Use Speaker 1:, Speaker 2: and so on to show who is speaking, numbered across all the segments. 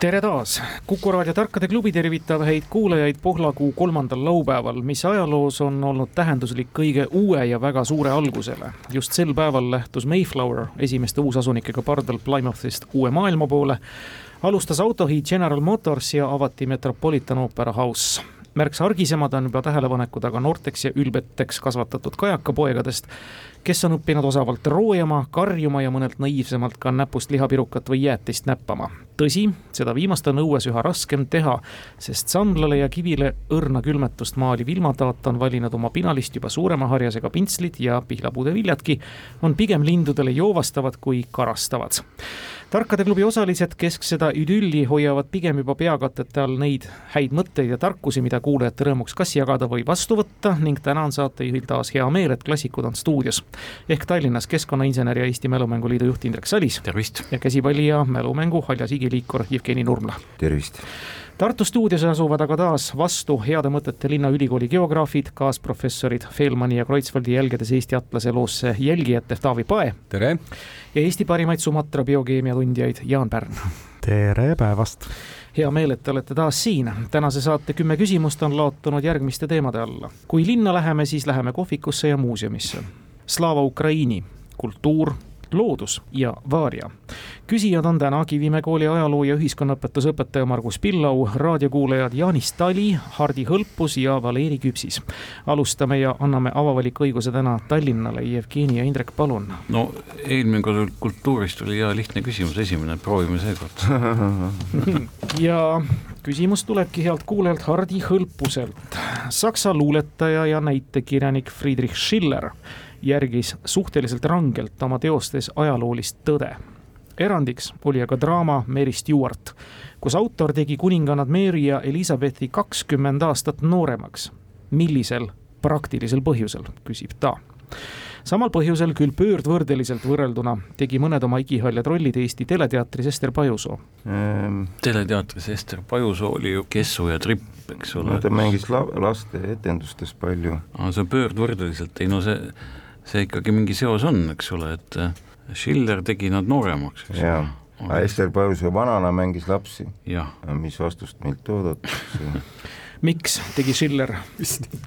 Speaker 1: tere taas, Kuku raadio Tarkade klubi tervitab häid kuulajaid Pohlakuu kolmandal laupäeval, mis ajaloos on olnud tähenduslik kõige uue ja väga suure algusele. just sel päeval lähtus Mayflower esimeste uusasunikega pardal Plymouthist uue maailma poole, alustas autohiid General Motors ja avati Metropolitan Opera House märksa argisemad on juba tähelepanekud aga noorteks ja ülbeteks kasvatatud kajakapoegadest, kes on õppinud osavalt roojama, karjuma ja mõnelt naiivsemalt ka näpust lihapirukat või jäätist näppama. tõsi, seda viimast on õues üha raskem teha, sest samblale ja kivile õrna külmetust maaliv ilmataat on valinud oma pinalist juba suurema harjasega pintslid ja pihlapuude viljadki on pigem lindudele joovastavad kui karastavad tarkade klubi osalised keskseda idülli hoiavad pigem juba peakatete all neid häid mõtteid ja tarkusi, mida kuulajate rõõmuks kas jagada või vastu võtta ning täna on saatejuhil taas hea meel, et klassikud on stuudios. ehk Tallinnas Keskkonnainsener ja Eesti Mälumängu Liidu juht Indrek Salis.
Speaker 2: tervist!
Speaker 1: ja käsipalli ja mälumängu haljas igiliikur Jevgeni Nurmla.
Speaker 3: tervist!
Speaker 1: Tartu stuudios asuvad aga taas vastu heade mõtete linnaülikooli geograafid, kaasprofessorid Feilmanni ja Kreutzwaldi jälgedes Eesti atlase loosse jälgijate Taavi Pae.
Speaker 2: tere!
Speaker 1: ja Eesti parimaid Sumatra biokeemia tundjaid Jaan Pärn.
Speaker 4: tere päevast!
Speaker 1: hea meel, et te olete taas siin. tänase saate kümme küsimust on laotunud järgmiste teemade alla. kui linna läheme, siis läheme kohvikusse ja muuseumisse. Slava Ukraini, kultuur loodus ja vaaria. küsijad on täna Kivimäe kooli ajaloo ja ühiskonnaõpetuse õpetaja Margus Pillau, raadiokuulajad Jaanis Tali, Hardi Hõlpus ja Valeri Küpsis. alustame ja anname avavaliku õiguse täna Tallinnale, Jevgeni ja Indrek, palun.
Speaker 2: no eelmine kord kultuurist oli hea lihtne küsimus, esimene, proovime seekord
Speaker 1: ja küsimus tulebki healt kuulajalt Hardi Hõlpuselt. Saksa luuletaja ja näitekirjanik Friedrich Schiller järgis suhteliselt rangelt oma teostes ajaloolist tõde. erandiks oli aga draama Mary Stewart, kus autor tegi kuningannad Mary ja Elizabethi kakskümmend aastat nooremaks. millisel praktilisel põhjusel, küsib ta samal põhjusel, küll pöördvõrdeliselt võrrelduna, tegi mõned oma igihaljad rollid Eesti Teleteatris Ester Pajusoo
Speaker 2: ähm,. teleteatris Ester Pajusoo oli ju Kessu ja Tripp, eks ole.
Speaker 3: no ta mängis la laste etendustes palju.
Speaker 2: aa, see pöördvõrdeliselt, ei no see see ikkagi mingi seos on, eks ole, et äh, Schiller tegi nad nooremaks.
Speaker 3: jaa, aga Ester Pausoo vanana mängis lapsi.
Speaker 2: mis
Speaker 3: vastust meilt oodatakse
Speaker 1: miks tegi Schiller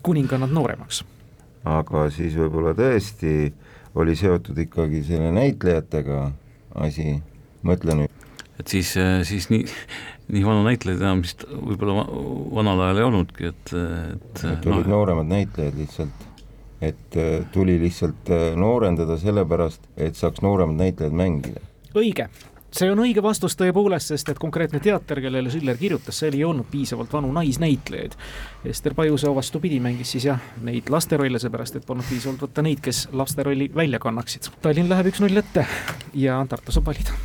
Speaker 1: kuningannad nooremaks?
Speaker 3: aga siis võib-olla tõesti oli seotud ikkagi selle näitlejatega asi, mõtle nüüd.
Speaker 2: et siis, äh, siis nii, nii vana näitlejaid enam vist võib-olla vanal ajal ei olnudki, et, et.
Speaker 3: et olid no, nooremad näitlejad lihtsalt et äh, tuli lihtsalt äh, noorendada sellepärast, et saaks nooremad näitlejad mängida.
Speaker 1: õige, see on õige vastus tõepoolest, sest et konkreetne teater, kellele Schiller kirjutas, seal ei olnud piisavalt vanu naisnäitlejaid. Ester Pajusoo vastupidi mängis siis jah, neid lasterolle, seepärast et polnud piisavalt võtta neid, kes lasterolli välja kannaksid. Tallinn läheb üks-null ette ja Tartu saab valida.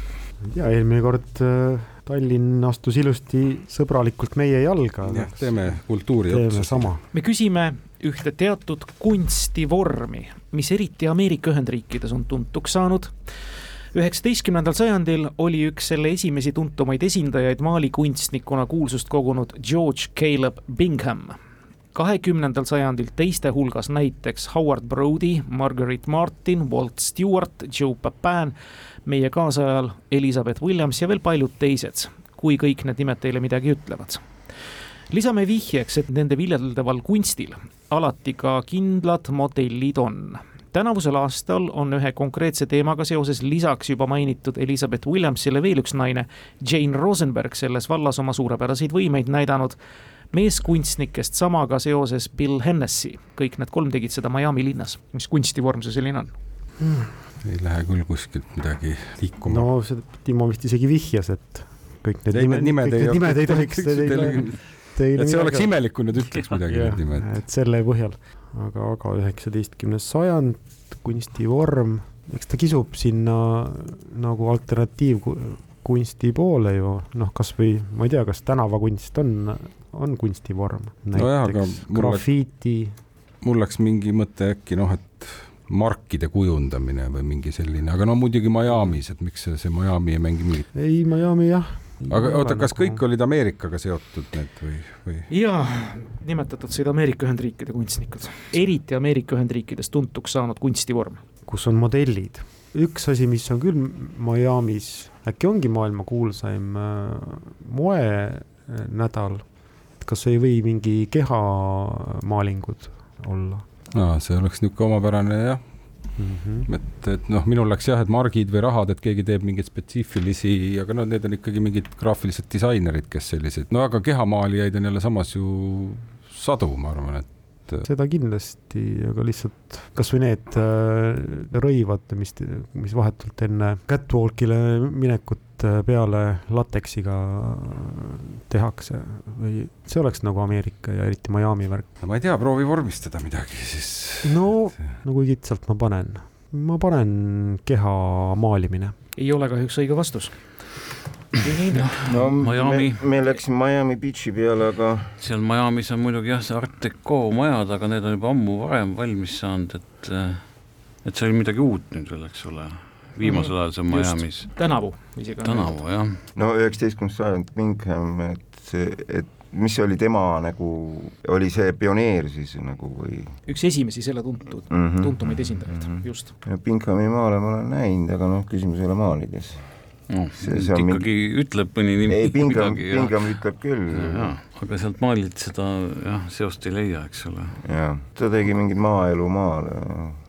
Speaker 4: ja eelmine kord äh, Tallinn astus ilusti sõbralikult meie jalga.
Speaker 5: jah, teeme kultuuri otsa.
Speaker 4: sama.
Speaker 1: me küsime ühte teatud kunstivormi, mis eriti Ameerika Ühendriikides on tuntuks saanud. üheksateistkümnendal sajandil oli üks selle esimesi tuntumaid esindajaid maalikunstnikuna kuulsust kogunud George Caleb Bingham kahekümnendal sajandil teiste hulgas näiteks Howard Brody, Margaret Martin, Walt Stewart, Joe Papin, meie kaasajal Elizabeth Williams ja veel paljud teised, kui kõik need nimed teile midagi ütlevad lisame vihjeks, et nende viljeldaval kunstil alati ka kindlad modellid on tänavusel aastal on ühe konkreetse teemaga seoses lisaks juba mainitud Elizabeth Williamsile veel üks naine, Jane Rosenberg, selles vallas oma suurepäraseid võimeid näidanud. meeskunstnikest samaga seoses Bill Hennessy, kõik need kolm tegid seda Miami linnas. mis kunstivorm see selline on
Speaker 5: mm.? ei lähe küll kuskilt midagi liikuma.
Speaker 4: no seda Timo vist isegi vihjas, et kõik need nimed, nimed, kõik need nimed ei tohiks
Speaker 5: et see oleks imelik, kui nad ütleks midagi need nimed.
Speaker 4: et selle põhjal, aga, aga üheksateistkümnes sajand, kunstivorm, eks ta kisub sinna nagu alternatiivkunsti poole ju, noh, kasvõi ma ei tea, kas tänavakunst on on kunstivorm.
Speaker 5: aga
Speaker 4: mul grafiiti.
Speaker 5: mul läks mingi mõte äkki noh, et markide kujundamine või mingi selline, aga no muidugi Miami's, et miks see, see Miami ei mängi mingit.
Speaker 4: ei, Miami jah.
Speaker 5: Aga oota, kas nagu... kõik olid Ameerikaga seotud need või, või?
Speaker 1: jaa, nimetatud said Ameerika Ühendriikide kunstnikud, eriti Ameerika Ühendriikides tuntuks saanud kunstivorm.
Speaker 4: kus on modellid üks asi, mis on küll Miami's, äkki ongi maailma kuulsaim äh, moenädal, et kas ei või mingi kehamaalingud olla?
Speaker 5: aa, see oleks niisugune omapärane jah mm. -hmm. et, et noh, minul läks jah, et margid või rahad, et keegi teeb mingeid spetsiifilisi, aga noh, need on ikkagi mingid graafilised disainerid, kes sellised, no aga kehamaalijaid on jälle samas ju sadu, ma arvan, et
Speaker 4: et seda kindlasti, aga lihtsalt kasvõi need äh, rõivad, mis, mis vahetult enne catwalk'ile minekut äh, peale lateksiga tehakse või see oleks nagu Ameerika ja eriti Miami värk.
Speaker 5: no ma ei tea, proovi vormistada midagi siis.
Speaker 4: no, no kui kitsalt ma panen? ma panen keha maalimine.
Speaker 1: ei ole kahjuks õige vastus
Speaker 3: no Miami. me, me läksime Miami Beach'i peale, aga.
Speaker 2: seal Miami's on muidugi jah, see Art Deco majad, aga need on juba ammu varem valmis saanud, et, et see oli midagi uut nüüd veel, eks ole. Viimasel ajal see on Miami's.
Speaker 1: tänavu isegi.
Speaker 2: tänavu jah.
Speaker 3: no üheksateistkümnes sajand Bingham, et see, et mis oli tema nagu, oli see pioneer siis nagu või?
Speaker 1: üks esimesi selle tuntud mm, -hmm. tuntumaid esindajaid mm, -hmm. just.
Speaker 3: Binghami maale ma olen näinud, aga noh, küsimus ei ole maalides
Speaker 2: noh, ikkagi mingi... ütleb mõni nimi
Speaker 3: ei, Pingam, Pingam ütleb küll.
Speaker 2: Aga sealt maalilt seda jah, seost ei leia, eks ole.
Speaker 3: jah, ta tegi mingit maaelu maale.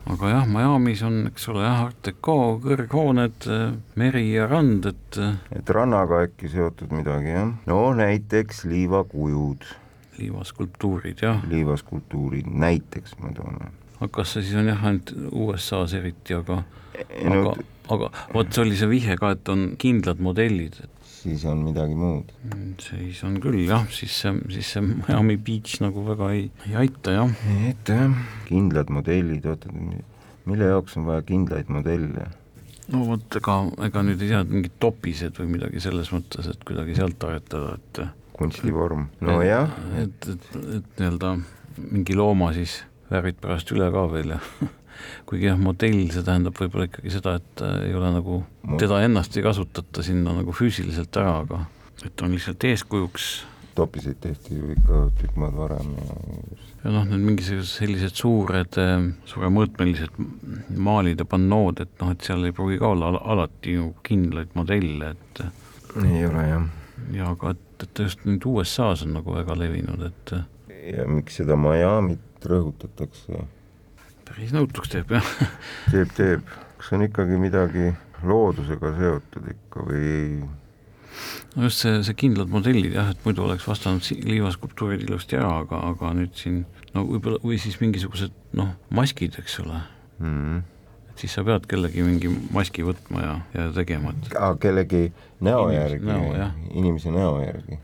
Speaker 2: aga jah, Miami's on, eks ole, jah, Art Deco, kõrghooned, meri ja rand, et
Speaker 3: et rannaga äkki seotud midagi, jah? no näiteks liivakujud.
Speaker 2: liivaskulptuurid, jah.
Speaker 3: liivaskulptuurid, näiteks ma toon.
Speaker 2: aga kas see siis on jah, ainult USA-s eriti, aga no, aga aga vot see oli see vihje ka, et on kindlad modellid.
Speaker 3: siis on midagi muud.
Speaker 2: Mm, siis on küll jah, siis see, siis see Miami Beach nagu väga ei, ei aita jah.
Speaker 3: ei aita jah, kindlad modellid, oota, mille jaoks on vaja kindlaid modelle?
Speaker 2: no vot, ega, ega nüüd ei tea, mingid topised või midagi selles mõttes, et kuidagi sealt aretada, et
Speaker 3: kunstivorm, nojah.
Speaker 2: et, et, et, et nii-öelda mingi looma siis väärid pärast üle ka veel ja kuigi jah, modell, see tähendab võib-olla ikkagi seda, et äh, ei ole nagu, teda ennast ei kasutata sinna nagu füüsiliselt ära, aga et on lihtsalt eeskujuks.
Speaker 3: topiseid tehti ju ikka tükk maad varem ja
Speaker 2: ja noh, need mingisugused sellised suured, äh, suuremõõtmelised maalid ja pannood, et noh, et seal ei pruugi ka olla alati ju kindlaid modelle, et
Speaker 3: ei ole jah.
Speaker 2: ja aga et, et just nüüd USA-s on nagu väga levinud, et
Speaker 3: ja miks seda Miami't rõhutatakse?
Speaker 2: Päris nõutuks teeb, jah
Speaker 3: teeb, teeb, kas on ikkagi midagi loodusega seotud ikka või?
Speaker 2: no just see, see kindlad modellid jah, et muidu oleks vastanud liivaskulptuurid ilusti ära, aga, aga nüüd siin no võib-olla, või siis mingisugused noh, maskid, eks ole mm. -hmm. et siis sa pead kellegi mingi maski võtma ja, ja tegema, et
Speaker 3: kellegi näo järgi, inimese näo järgi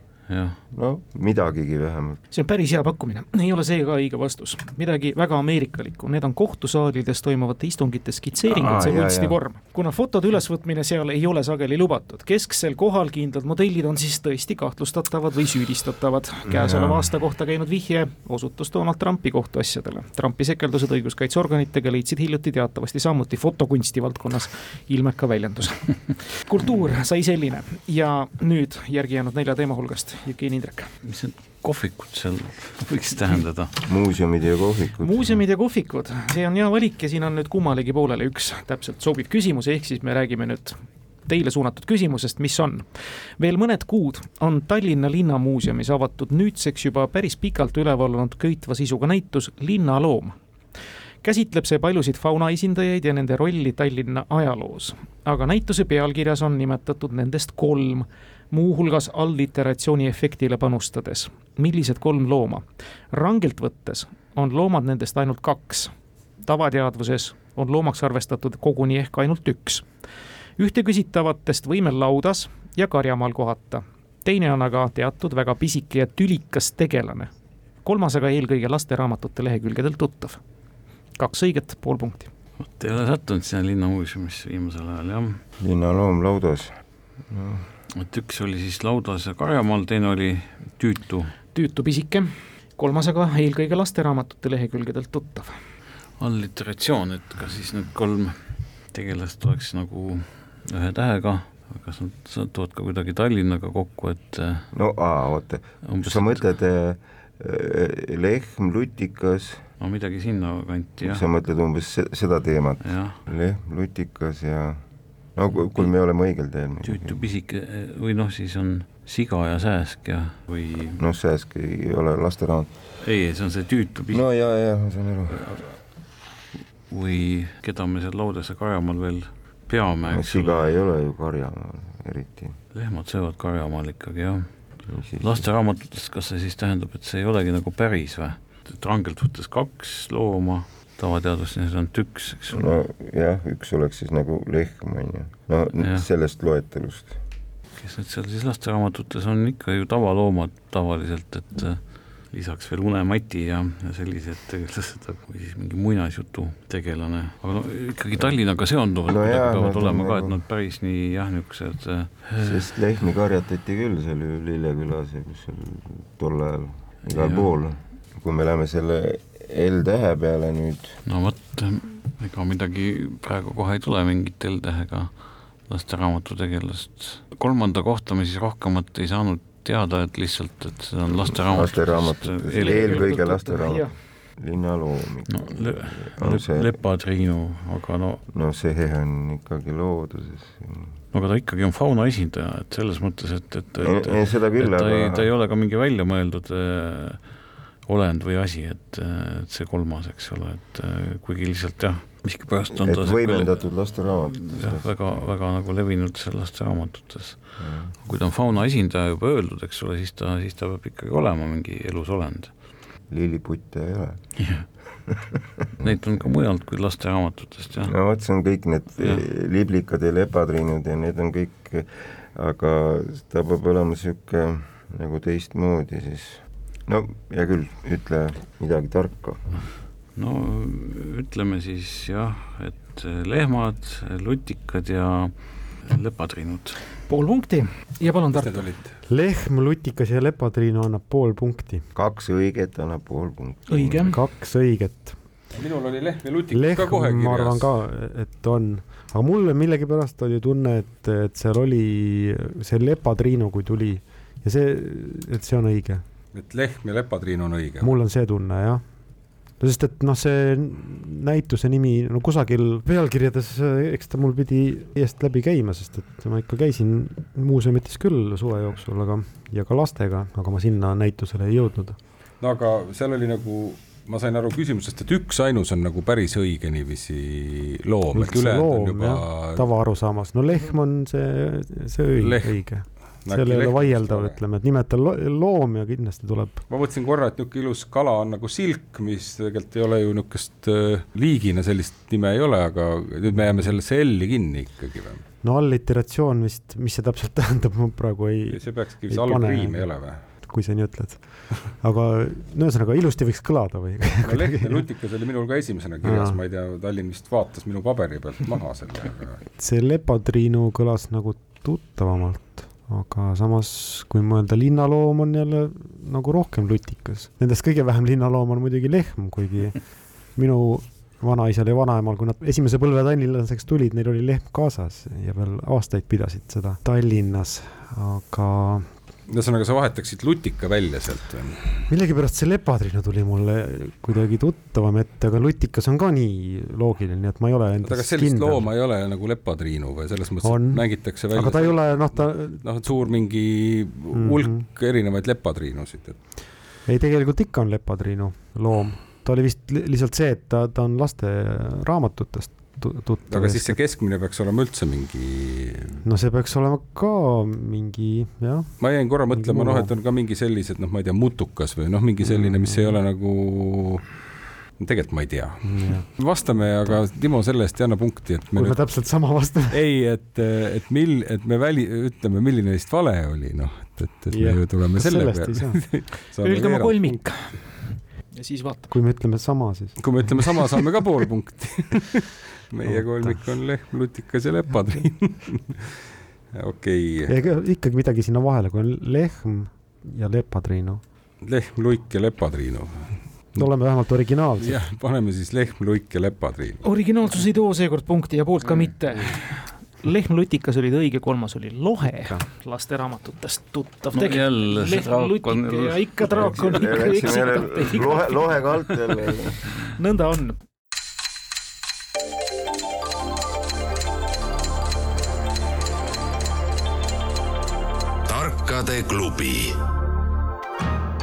Speaker 3: no midagigi vähemalt.
Speaker 1: see on päris hea pakkumine, ei ole see ka õige vastus. midagi väga ameerikalikku, need on kohtusaalides toimuvate istungite skitseeringud, see kunstivorm. kuna fotode ülesvõtmine seal ei ole sageli lubatud, kesksel kohal kindlad modellid on siis tõesti kahtlustatavad või süüdistatavad. käesoleva aasta kohta käinud vihje osutus Donald Trumpi kohtuasjadele. Trumpi sekeldused õiguskaitseorganitega leidsid hiljuti teatavasti samuti fotokunsti valdkonnas ilmeka väljenduse kultuur sai selline ja nüüd järgi jäänud nelja teema hulgast Jevgeni Indrek.
Speaker 2: mis need kohvikud seal võiks tähendada?
Speaker 3: muuseumid ja kohvikud.
Speaker 1: muuseumid ja kohvikud, see on hea valik ja siin on nüüd kummalegi poolele üks täpselt sobiv küsimus, ehk siis me räägime nüüd teile suunatud küsimusest, mis on. veel mõned kuud on Tallinna Linnamuuseumis avatud nüüdseks juba päris pikalt üleval olnud köitva sisuga näitus Linnaloom käsitleb see paljusid fauna esindajaid ja nende rolli Tallinna ajaloos. aga näituse pealkirjas on nimetatud nendest kolm muuhulgas alliteratsiooni efektile panustades. millised kolm looma? rangelt võttes on loomad nendest ainult kaks. tavateadvuses on loomaks arvestatud koguni ehk ainult üks. ühte küsitavatest võime laudas ja karjamaal kohata. teine on aga teatud väga pisike ja tülikas tegelane. kolmas aga eelkõige lasteraamatute lehekülgedel tuttav. kaks õiget, pool punkti.
Speaker 2: vot ei ole sattunud sinna linnamuuseumisse viimasel ajal, jah.
Speaker 3: linnaloom laudas no
Speaker 2: et üks oli siis laudas ja karjamaal, teine oli tüütu.
Speaker 1: tüütu pisike, kolmas aga eelkõige lasteraamatute lehekülgedelt tuttav.
Speaker 2: alliteratsioon, et kas siis need kolm tegelast oleks nagu ühe tähega, kas nad satuvad ka kuidagi Tallinnaga kokku, et äh,
Speaker 3: no aa, oota, sa mõtled äh, äh, lehm, lutikas,
Speaker 2: no midagi sinnakanti jah,
Speaker 3: sa mõtled umbes se- seda teemat, lehm, lutikas ja no kui, me oleme õigel teel
Speaker 2: tüütu pisike või noh, siis on siga ja sääsk ja, või
Speaker 3: noh, sääsk ei ole lasteraamat.
Speaker 2: ei, see on see tüütu pisike
Speaker 3: no ja, ja ma saan aru.
Speaker 2: või keda me seal Laudese karjamaal veel peame,
Speaker 3: no siga ei ole ju karjamaal eriti.
Speaker 2: lehmad söövad karjamaal ikkagi jah. lasteraamatutes, kas see siis tähendab, et see ei olegi nagu päris või? et rangelt võttes kaks looma, tavateadustes on üks, eks ole
Speaker 3: no jah, üks oleks siis nagu lehm, on ju. no
Speaker 2: Jah.
Speaker 3: sellest loetelust.
Speaker 2: kes need seal siis lasteraamatutes on ikka ju tavaloomad tavaliselt, et äh, lisaks veel unemati ja, ja sellised tegelased, või siis mingi muinasjutu tegelane, aga no ikkagi Tallinnaga seonduvad
Speaker 3: No
Speaker 2: no
Speaker 3: jaa,
Speaker 2: peavad
Speaker 3: on
Speaker 2: olema ka, et
Speaker 3: nagu-
Speaker 2: nad päris nii jah, niisugused äh,
Speaker 3: sest lehmi karjatati küll seal ju Lillekülas ja kus seal tol ajal, igal pool. kui me läheme selle L-tähe peale nüüd,
Speaker 2: no vot, ega midagi praegu kohe ei tule mingit L-tähega lasteraamatu tegelast. kolmanda kohta me siis rohkemat ei saanud teada, et lihtsalt, et see on lasteraamatutest
Speaker 3: Lasteraamatutest.
Speaker 2: eel-
Speaker 3: Eelkõige lasteraamat.
Speaker 1: Jah.
Speaker 3: linnalooming
Speaker 2: no le,
Speaker 3: on see,
Speaker 2: lepatriinu, aga no
Speaker 3: no see on ikkagi looduses.
Speaker 2: no aga ta ikkagi on fauna esindaja, et selles mõttes, et, et, et,
Speaker 3: ei, seda küll,
Speaker 2: et ta ei, ta ei
Speaker 3: aga
Speaker 2: ole ka mingi väljamõeldud äh, olend või asi, et, et see kolmas, eks ole, et kuigi lihtsalt jah, miskipärast on
Speaker 3: et
Speaker 2: ta
Speaker 3: võimendatud
Speaker 2: jah,
Speaker 3: lasteraamatutes.
Speaker 2: väga, väga nagu levinud seal lasteraamatutes. kui ta on fauna esindaja juba öeldud, eks ole, siis ta, siis ta peab ikkagi olema mingi elus olend.
Speaker 3: lilliputte ei ole.
Speaker 2: Neid on ka mujalt kui lasteraamatutest, jah.
Speaker 3: no vot, see on kõik need
Speaker 2: Jah.
Speaker 3: liblikad ja lepatriinud ja need on kõik, aga ta peab olema niisugune nagu teistmoodi siis. No hea küll, ütle midagi tarka.
Speaker 2: no ütleme siis jah, et lehmad, lutikad ja lepatriinud.
Speaker 1: pool punkti ja palun Tartu
Speaker 4: lehm, lutikas ja lepatriinu annab pool punkti.
Speaker 3: kaks õiget annab pool punkti.
Speaker 1: õige,
Speaker 4: kaks õiget.
Speaker 5: minul oli lehm ja lutikas
Speaker 4: lehm
Speaker 5: ka kohe,
Speaker 4: ma arvan
Speaker 5: kirjas.
Speaker 4: ka, et on, aga mulle millegipärast oli tunne, et, et seal oli see lepatriinu, kui tuli ja see, et see on õige.
Speaker 5: Et lehm ja lepatriin on õige.
Speaker 4: mul on see tunne jah. no sest et noh, see näituse nimi no kusagil pealkirjades, eks ta mul pidi eest läbi käima, sest et ma ikka käisin muuseumites küll suve jooksul, aga ja ka lastega, aga ma sinna näitusele ei jõudnud.
Speaker 5: no aga seal oli nagu, ma sain aru küsimusest, et üksainus on nagu päris õige niiviisi loom, et ülejäänud on juba
Speaker 4: tavaarusaamas, no lehm on see, see õige, õige. Seal ei ole vaieldav, ütleme, et nimeta lo loom ja kindlasti tuleb.
Speaker 5: ma mõtlesin korra, et niisugune ilus kala on nagu silk, mis tegelikult ei ole ju niisugust äh, liigina sellist nime ei ole, aga nüüd me jääme sellesse L-i kinni ikkagi või?
Speaker 4: no alliteratsioon vist, mis see täpselt tähendab, ma praegu ei,
Speaker 5: see peakski vist
Speaker 4: pane.
Speaker 5: algriim ei ole või?
Speaker 4: kui sa nii ütled. aga no ühesõnaga ilusti võiks kõlada või?
Speaker 5: no lehm ja lutikas oli minul ka esimesena kirjas, ma ei tea, Tallinn vist vaatas minu paberi pealt maha selle,
Speaker 4: see lepatriinu kõlas nagu tuttavamalt, aga samas, kui mõelda linnaloom on jälle nagu rohkem lutikas. Nendest kõige vähem linnaloom on muidugi lehm, kuigi minu vanaisal ja vanaemal, kui nad esimese põlve tallinlaseks tulid, neil oli lehm kaasas ja veel aastaid pidasid seda Tallinnas, aga
Speaker 5: ühesõnaga sa vahetaksid lutika välja sealt või?
Speaker 4: millegipärast see lepatriinu tuli mulle kuidagi tuttavam ette, aga lutikas on ka nii loogiline, nii et ma ei ole endas
Speaker 5: kas sellist
Speaker 4: kindel.
Speaker 5: looma ei ole nagu lepatriinu või selles mõttes,
Speaker 4: On.
Speaker 5: et mängitakse välja
Speaker 4: aga ta ei ole, noh, ta
Speaker 5: noh, suur mingi
Speaker 4: Mhm.
Speaker 5: hulk erinevaid lepatriinusid, et
Speaker 4: ei, tegelikult ikka on lepatriinu loom. ta oli vist li- lihtsalt see, et ta, ta on lasteraamatutest tu- tuttav.
Speaker 5: aga siis see keskmine peaks olema üldse mingi
Speaker 4: no see peaks olema ka mingi jah,
Speaker 5: ma jäin korra mõtlema, noh, et on ka mingi sellised, noh, ma ei tea, mutukas või noh, mingi selline, mis ei ole nagu, tegelikult ma ei tea. vastame, aga Timo selle eest ei anna punkti, et me
Speaker 4: kui me
Speaker 5: nüüd,
Speaker 4: täpselt sama vastame.
Speaker 5: ei, et, et mil-, et me väli, ütleme, milline neist vale oli, noh, et, et, et me
Speaker 4: Jah,
Speaker 5: ju tuleme selle peale.
Speaker 1: öelge oma kolmik. ja siis vaatame.
Speaker 4: kui me ütleme sama, siis
Speaker 5: kui me ütleme sama, saame ka pool punkti. meie kolmik on lehm, lutikas ja lepatriin. okei,
Speaker 4: ega ikkagi midagi sinna vahele, kui on lehm ja lepatriinu,
Speaker 5: lehm, luik ja lepatriinu.
Speaker 4: oleme vähemalt originaalsed.
Speaker 5: jah, paneme siis lehm, luik ja lepatriin.
Speaker 1: originaalsus ei too seekord punkti ja poolt ka mitte. lehm lutikas oli ta õige, kolmas oli lohe, lasteraamatutest tuttav
Speaker 2: No jälle see
Speaker 1: lehm
Speaker 2: draakon
Speaker 1: lutik ja ikka draakon
Speaker 3: lohe,
Speaker 1: teid.
Speaker 3: lohega alt jälle.
Speaker 1: nõnda on.
Speaker 6: Tarkade klubi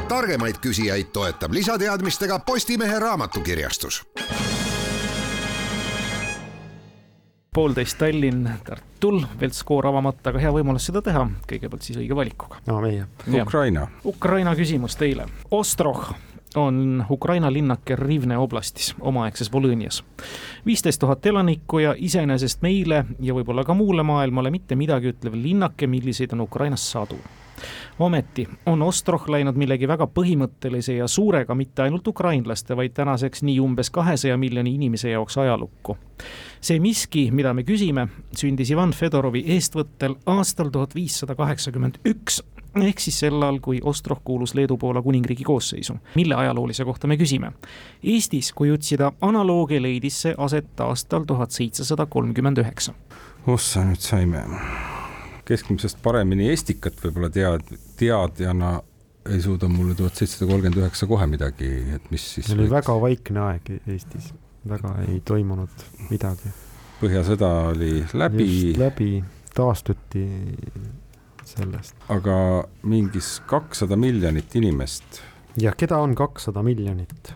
Speaker 7: targemaid küsijaid toetab lisateadmistega Postimehe raamatukirjastus
Speaker 1: poolteist Tallinn, Tartul, veel skoor avamata, aga hea võimalus seda teha, kõigepealt siis õige valikuga.
Speaker 4: no meie.
Speaker 5: Ukraina,
Speaker 1: Ukraina küsimus teile. Ostroh on Ukraina linnake Rivne oblastis, omaaegses Volõnias. viisteist tuhat elanikku ja iseenesest meile ja võib-olla ka muule maailmale mitte midagi ütlev linnake, milliseid on Ukrainas sadu. Ometi on Ostroh läinud millegi väga põhimõttelise ja suurega mitte ainult ukrainlaste, vaid tänaseks nii umbes kahesaja miljoni inimese jaoks ajalukku see miski, mida me küsime, sündis Ivan Fedorovi eestvõttel aastal tuhat viissada kaheksakümmend üks ehk siis sel ajal, kui Ostroh kuulus Leedu-Poola kuningriigi koosseisu. mille ajaloolise kohta me küsime? Eestis, kui otsida analoogia, leidis see aset aastal tuhat seitsesada kolmkümmend üheksa.
Speaker 5: ossa nüüd saime. Keskmisest paremini Estikat võib-olla tead, teadjana ei suuda mulle tuhat seitsesada kolmkümmend üheksa kohe midagi, et mis siis
Speaker 4: meil oli väga vaikne aeg Eestis, väga ei toimunud midagi.
Speaker 5: põhjasõda oli läbi
Speaker 4: läbi, taastuti sellest.
Speaker 5: aga mingis kakssada miljonit inimest,
Speaker 4: ja keda on kakssada miljonit?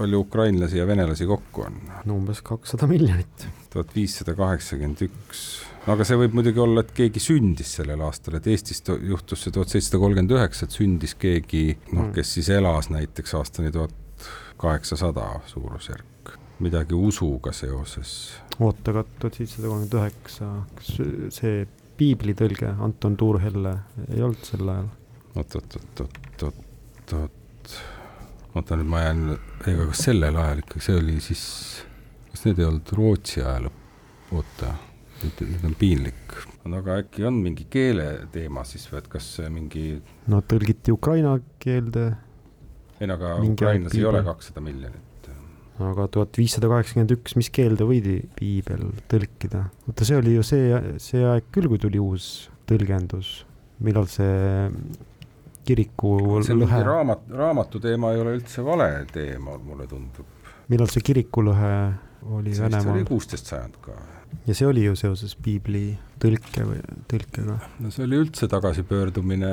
Speaker 5: palju ukrainlasi ja venelasi kokku on?
Speaker 4: no umbes kakssada miljonit.
Speaker 5: tuhat viissada kaheksakümmend üks. Aga see võib muidugi olla, et keegi sündis sellel aastal, et Eestis juhtus see tuhat seitsesada kolmkümmend üheksa, et sündis keegi, noh
Speaker 4: Mm.,
Speaker 5: kes siis elas näiteks aastani tuhat kaheksasada suurusjärk, midagi usuga seoses.
Speaker 4: oota, aga tuhat seitsesada kolmkümmend üheksa, kas see piiblitõlge Anton Tuurhelle ei olnud sel ajal?
Speaker 5: oot, oot, oot, oot, oot, oot, oota nüüd ma jään, ega kas sellel ajal ikkagi, see oli siis, kas need ei olnud Rootsi aja lõpp, oota, nüüd, nüüd on piinlik. no aga äkki on mingi keeleteema siis või, et kas mingi,
Speaker 4: no tõlgiti ukraina keelde,
Speaker 5: ei no aga ukrainlasi ei ole kakssada miljonit.
Speaker 4: aga tuhat viissada kaheksakümmend üks, mis keelde võidi piibel tõlkida? oota, see oli ju see, see aeg küll, kui tuli uus tõlgendus, millal see kiriku
Speaker 5: see
Speaker 4: lõhe,
Speaker 5: raamat, raamatu teema ei ole üldse vale teema, mulle tundub.
Speaker 4: millal see kirikulõhe oli
Speaker 5: see vist oli
Speaker 4: Venemaal
Speaker 5: kuusteist sajand ka.
Speaker 4: Ja see oli ju seoses piibli tõlke või tõlkega.
Speaker 5: no see oli üldse tagasipöördumine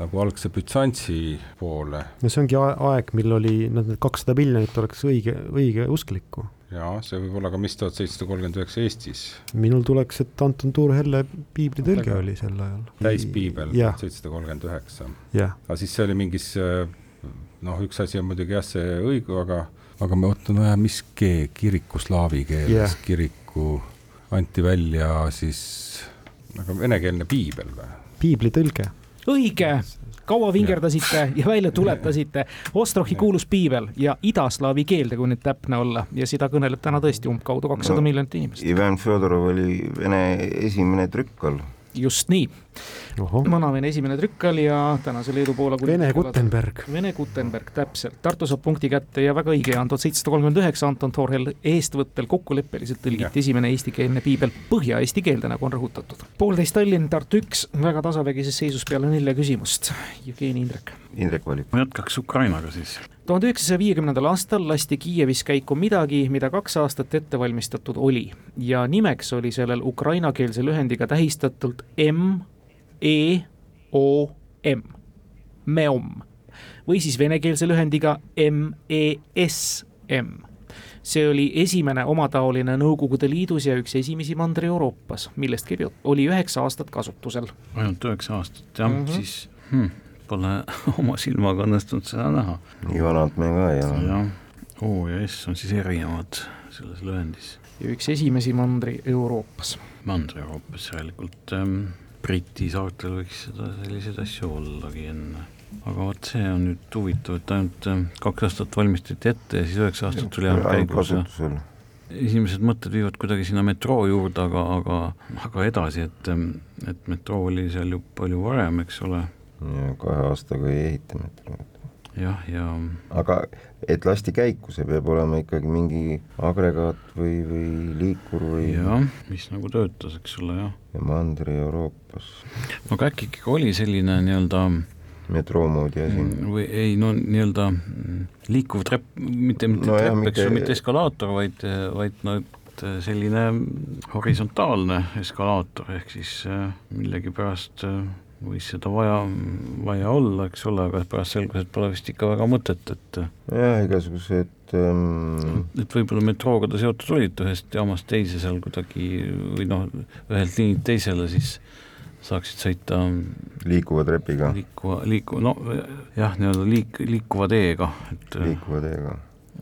Speaker 5: nagu algse Bütsantsi poole
Speaker 4: no see ongi aeg, mil oli nad need kakssada miljonit oleks õige, õigeusklikku.
Speaker 5: ja see võib olla ka mis tuhat seitsesada kolmkümmend üheksa Eestis,
Speaker 4: minul tuleks, et Anton Tuur-Helle piiblitõlge
Speaker 5: Väga.
Speaker 4: oli sel ajal.
Speaker 5: täispiibel tuhat, seitsesada kolmkümmend üheksa. aga siis see oli mingis noh, üks asi on muidugi jah, see õigu, aga, aga ma ootan mis keel, kiriku slaavi keeles yeah., kiriku anti välja siis nagu venekeelne piibel või?
Speaker 4: piiblitõlge.
Speaker 1: õige, kaua vingerdasite ja välja tuletasite. Ostrohi kuulus piibel ja idaslaavi keelde, kui nüüd täpne olla ja seda kõneleb täna tõesti umbkaudu kakssada
Speaker 3: No.
Speaker 1: miljonit inimest.
Speaker 3: Ivan Fjodorov oli Vene esimene trükkal.
Speaker 1: Just nii,
Speaker 4: ohoh,
Speaker 1: Vanavene esimene trükkal ja tänase Leedu-Poola
Speaker 4: Vene. Gutenberg.
Speaker 1: Vene Gutenberg, täpselt. Tartu saab punkti kätte ja väga õige on tuhat seitsesada kolmkümmend üheksa Anton Torhel eestvõttel kokkuleppeliselt tõlgiti esimene eestikeelne piibel põhja-eesti keelde, nagu on rõhutatud. poolteist Tallinn, Tartu üks, väga tasavägises seisus peale nelja küsimust. Jevgeni Indrek.
Speaker 3: Indrek valib.
Speaker 2: ma jätkaks Ukrainaga siis.
Speaker 1: Tuhande üheksasaja viiekümnendal aastal lasti Kiievis käiku midagi, mida kaks aastat ette valmistatud oli ja nimeks oli sellel ukrainakeelse lühendiga tähistatult M E O M, MEOM või siis venekeelse lühendiga M E S M see oli esimene omataoline Nõukogude Liidus ja üks esimesi Mandri-Euroopas, millest käib jutt, oli üheksa aastat kasutusel.
Speaker 2: ainult üheksa aastat, jah mm. -hmm. siis hmm, pole oma silmaga õnnestunud seda näha.
Speaker 3: nii vanad me ka ei ole.
Speaker 2: jah, O ja S on siis erinevad selles lühendis.
Speaker 1: ja üks esimesi Mandri-Euroopas.
Speaker 2: Mandri-Euroopas järelikult ähm, Briti saartel võiks seda selliseid asju ollagi enne. aga vot see on nüüd huvitav, et ainult ähm, kaks aastat valmistati ette ja siis üheksa aastat tuli ainult käigus ja esimesed mõtted viivad kuidagi sinna metroo juurde, aga, aga, aga edasi, et, et metroo oli seal ju palju varem, eks ole.
Speaker 3: Ja kahe aastaga ei ehita metrood.
Speaker 2: jah, ja
Speaker 3: aga et lasti käiku, see peab olema ikkagi mingi agregaat või, või liikur või
Speaker 2: jah, mis nagu töötas, eks ole, jah.
Speaker 3: ja Mandri-Euroopas
Speaker 2: no aga äkki ikkagi oli selline nii-öelda
Speaker 3: metroo moodi asi.
Speaker 2: või ei, no nii-öelda liikuv trepp, mitte, mitte
Speaker 3: No
Speaker 2: trepp, eks ju,
Speaker 3: mitte-
Speaker 2: eskalaator, vaid, vaid no selline horisontaalne eskalaator, ehk siis äh, millegipärast äh, võis seda vaja, vaja olla, eks ole, aga pärast selgus, et pole vist ikka väga mõtet, et
Speaker 3: jah, igasugused ähm,
Speaker 2: et võib-olla metrooga ta seotud olid ühest jaamast teise seal kuidagi või noh, ühelt liinilt teisele, siis saaksid sõita
Speaker 3: liikuva trepiga,
Speaker 2: liikuva, liiku-, no jah, nii-öelda liik-, liikuva teega, et
Speaker 3: liikuva teega.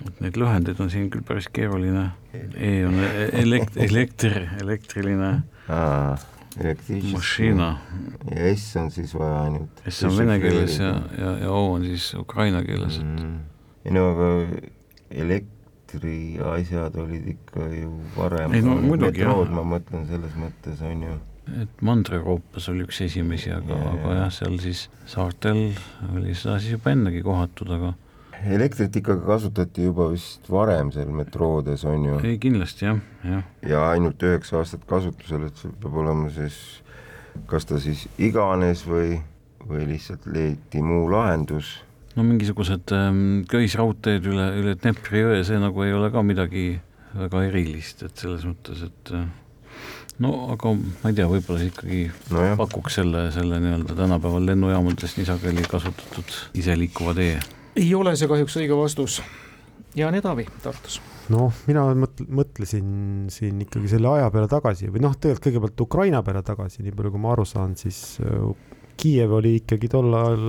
Speaker 2: et neid lühendeid on siin küll päris keeruline. E on e- elekt-, elekter, elektriline
Speaker 3: aa, električne.
Speaker 2: mašina.
Speaker 3: ja S on siis vaja ainult.
Speaker 2: S on vene keeles ja, ja, ja O on siis ukraina keeles, et
Speaker 3: mm. ei no aga elektriasjad olid ikka ju varem.
Speaker 2: Ei no muidugi, jah.
Speaker 3: ma mõtlen selles mõttes on ju.
Speaker 2: et Mandri-Euroopas oli üks esimesi, aga aga jah, seal siis saartel oli seda siis juba ennegi kohatud, aga
Speaker 3: elektrit ikkagi kasutati juba vist varem seal metroodes on ju.
Speaker 2: ei kindlasti jah, jah.
Speaker 3: ja ainult üheksa aastat kasutusel, et see peab olema siis, kas ta siis iganes või, või lihtsalt leiti muu lahendus.
Speaker 2: no mingisugused ähm, köisraudteed üle, üle Dnepri jõe, see nagu ei ole ka midagi väga erilist, et selles mõttes, et äh, no aga ma ei tea, võib-olla ikkagi
Speaker 3: nojah,
Speaker 2: pakuks selle, selle nii-öelda tänapäeval lennujaamades nii sageli kasutatud iseliikuva tee.
Speaker 1: Ei ole see kahjuks õige vastus. Jaan Edavi Tartus.
Speaker 4: noh, mina mõt-, mõtlesin siin ikkagi selle aja peale tagasi või noh, tegelikult kõigepealt Ukraina peale tagasi, nii palju kui ma aru saan, siis äh, Kiiev oli ikkagi tol ajal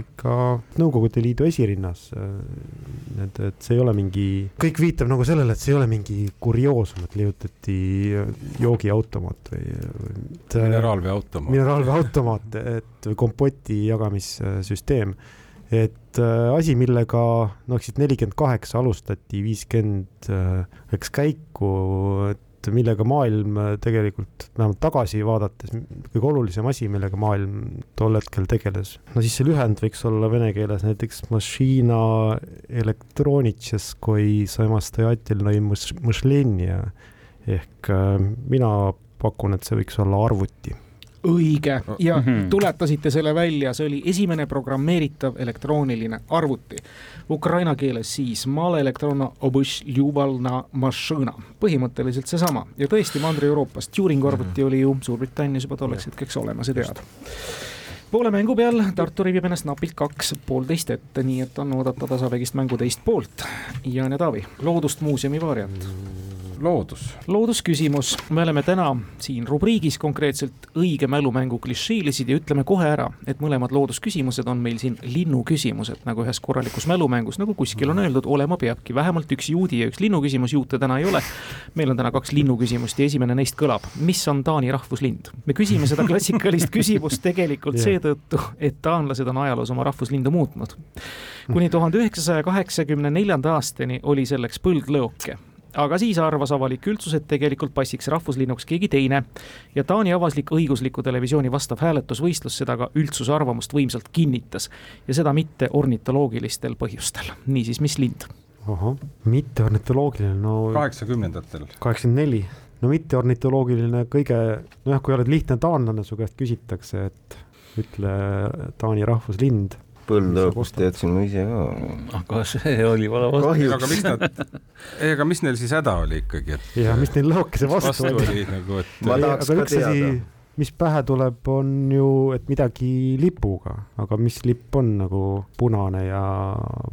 Speaker 4: ikka Nõukogude Liidu esirinnas. et, et see ei ole mingi, kõik viitab nagu sellele, et see ei ole mingi kurioosum, et leiutati joogiautomaat või, või
Speaker 5: mineraalveeautomaat.
Speaker 4: mineraalveeautomaat, et või kompoti jagamissüsteem. Et äh, asi, millega noh, siis nelikümmend kaheksa alustati, viiskümmend äh, läks käiku, et millega maailm äh, tegelikult vähemalt tagasi vaadates kõige olulisem asi, millega maailm tol hetkel tegeles. no siis see lühend võiks olla vene keeles näiteks mašina elektronitšeskoi samastojatelnõi mõšlenja ehk mina pakun, et see võiks olla arvuti
Speaker 1: õige ja
Speaker 2: Mhm.
Speaker 1: tuletasite selle välja, see oli esimene programmeeritav elektrooniline arvuti. Ukraina keeles siis põhimõtteliselt seesama ja tõesti Mandri-Euroopas, Turingu arvuti oli ju Suurbritannias juba tolleks hetkeks olemas ja teada. poole mängu peal Tartu rivib ennast napilt kaks poolteist ette, nii et on oodata tasavägist mängu teist poolt. Jaan ja Taavi, Loodust muuseumi variant
Speaker 5: loodus,
Speaker 1: loodusküsimus, me oleme täna siin rubriigis konkreetselt õige mälumängu klišeelisid ja ütleme kohe ära, et mõlemad loodusküsimused on meil siin linnuküsimused, nagu ühes korralikus mälumängus, nagu kuskil on öeldud, olema peabki vähemalt üks juudi ja üks linnuküsimus, juute täna ei ole. meil on täna kaks linnuküsimust ja esimene neist kõlab, mis on Taani rahvuslind? me küsime seda klassikalist küsimust tegelikult seetõttu, et taanlased on ajaloos oma rahvuslindu muutnud. kuni tuhande üheksasaja kaheksakümne neljanda aastani oli selleks põldlõoke aga siis arvas avalik üldsus, et tegelikult passiks rahvuslinnuks keegi teine ja Taani avaslik õigusliku televisiooni vastav hääletusvõistlus seda ka üldsuse arvamust võimsalt kinnitas ja seda mitte ornitoloogilistel põhjustel. niisiis, mis lind?
Speaker 4: ahah, mitte ornitoloogiline, no
Speaker 5: kaheksakümnendatel.
Speaker 4: kaheksakümmend neli, no mitte ornitoloogiline kõige, nojah, kui oled lihtne taanlane, su käest küsitakse, et ütle Taani rahvuslind.
Speaker 3: Põldõõpust teadsin ma ise ka.
Speaker 2: aga see oli vale vastus.
Speaker 5: aga mis nad, ei, aga mis neil siis häda oli ikkagi, et
Speaker 4: ja mis neil lõhkese vastu
Speaker 5: vastu
Speaker 4: oli?
Speaker 5: oli nagu, et
Speaker 3: Ma tahaks ka teada.
Speaker 4: mis pähe tuleb, on ju, et midagi lipuga, aga mis lipp on nagu punane ja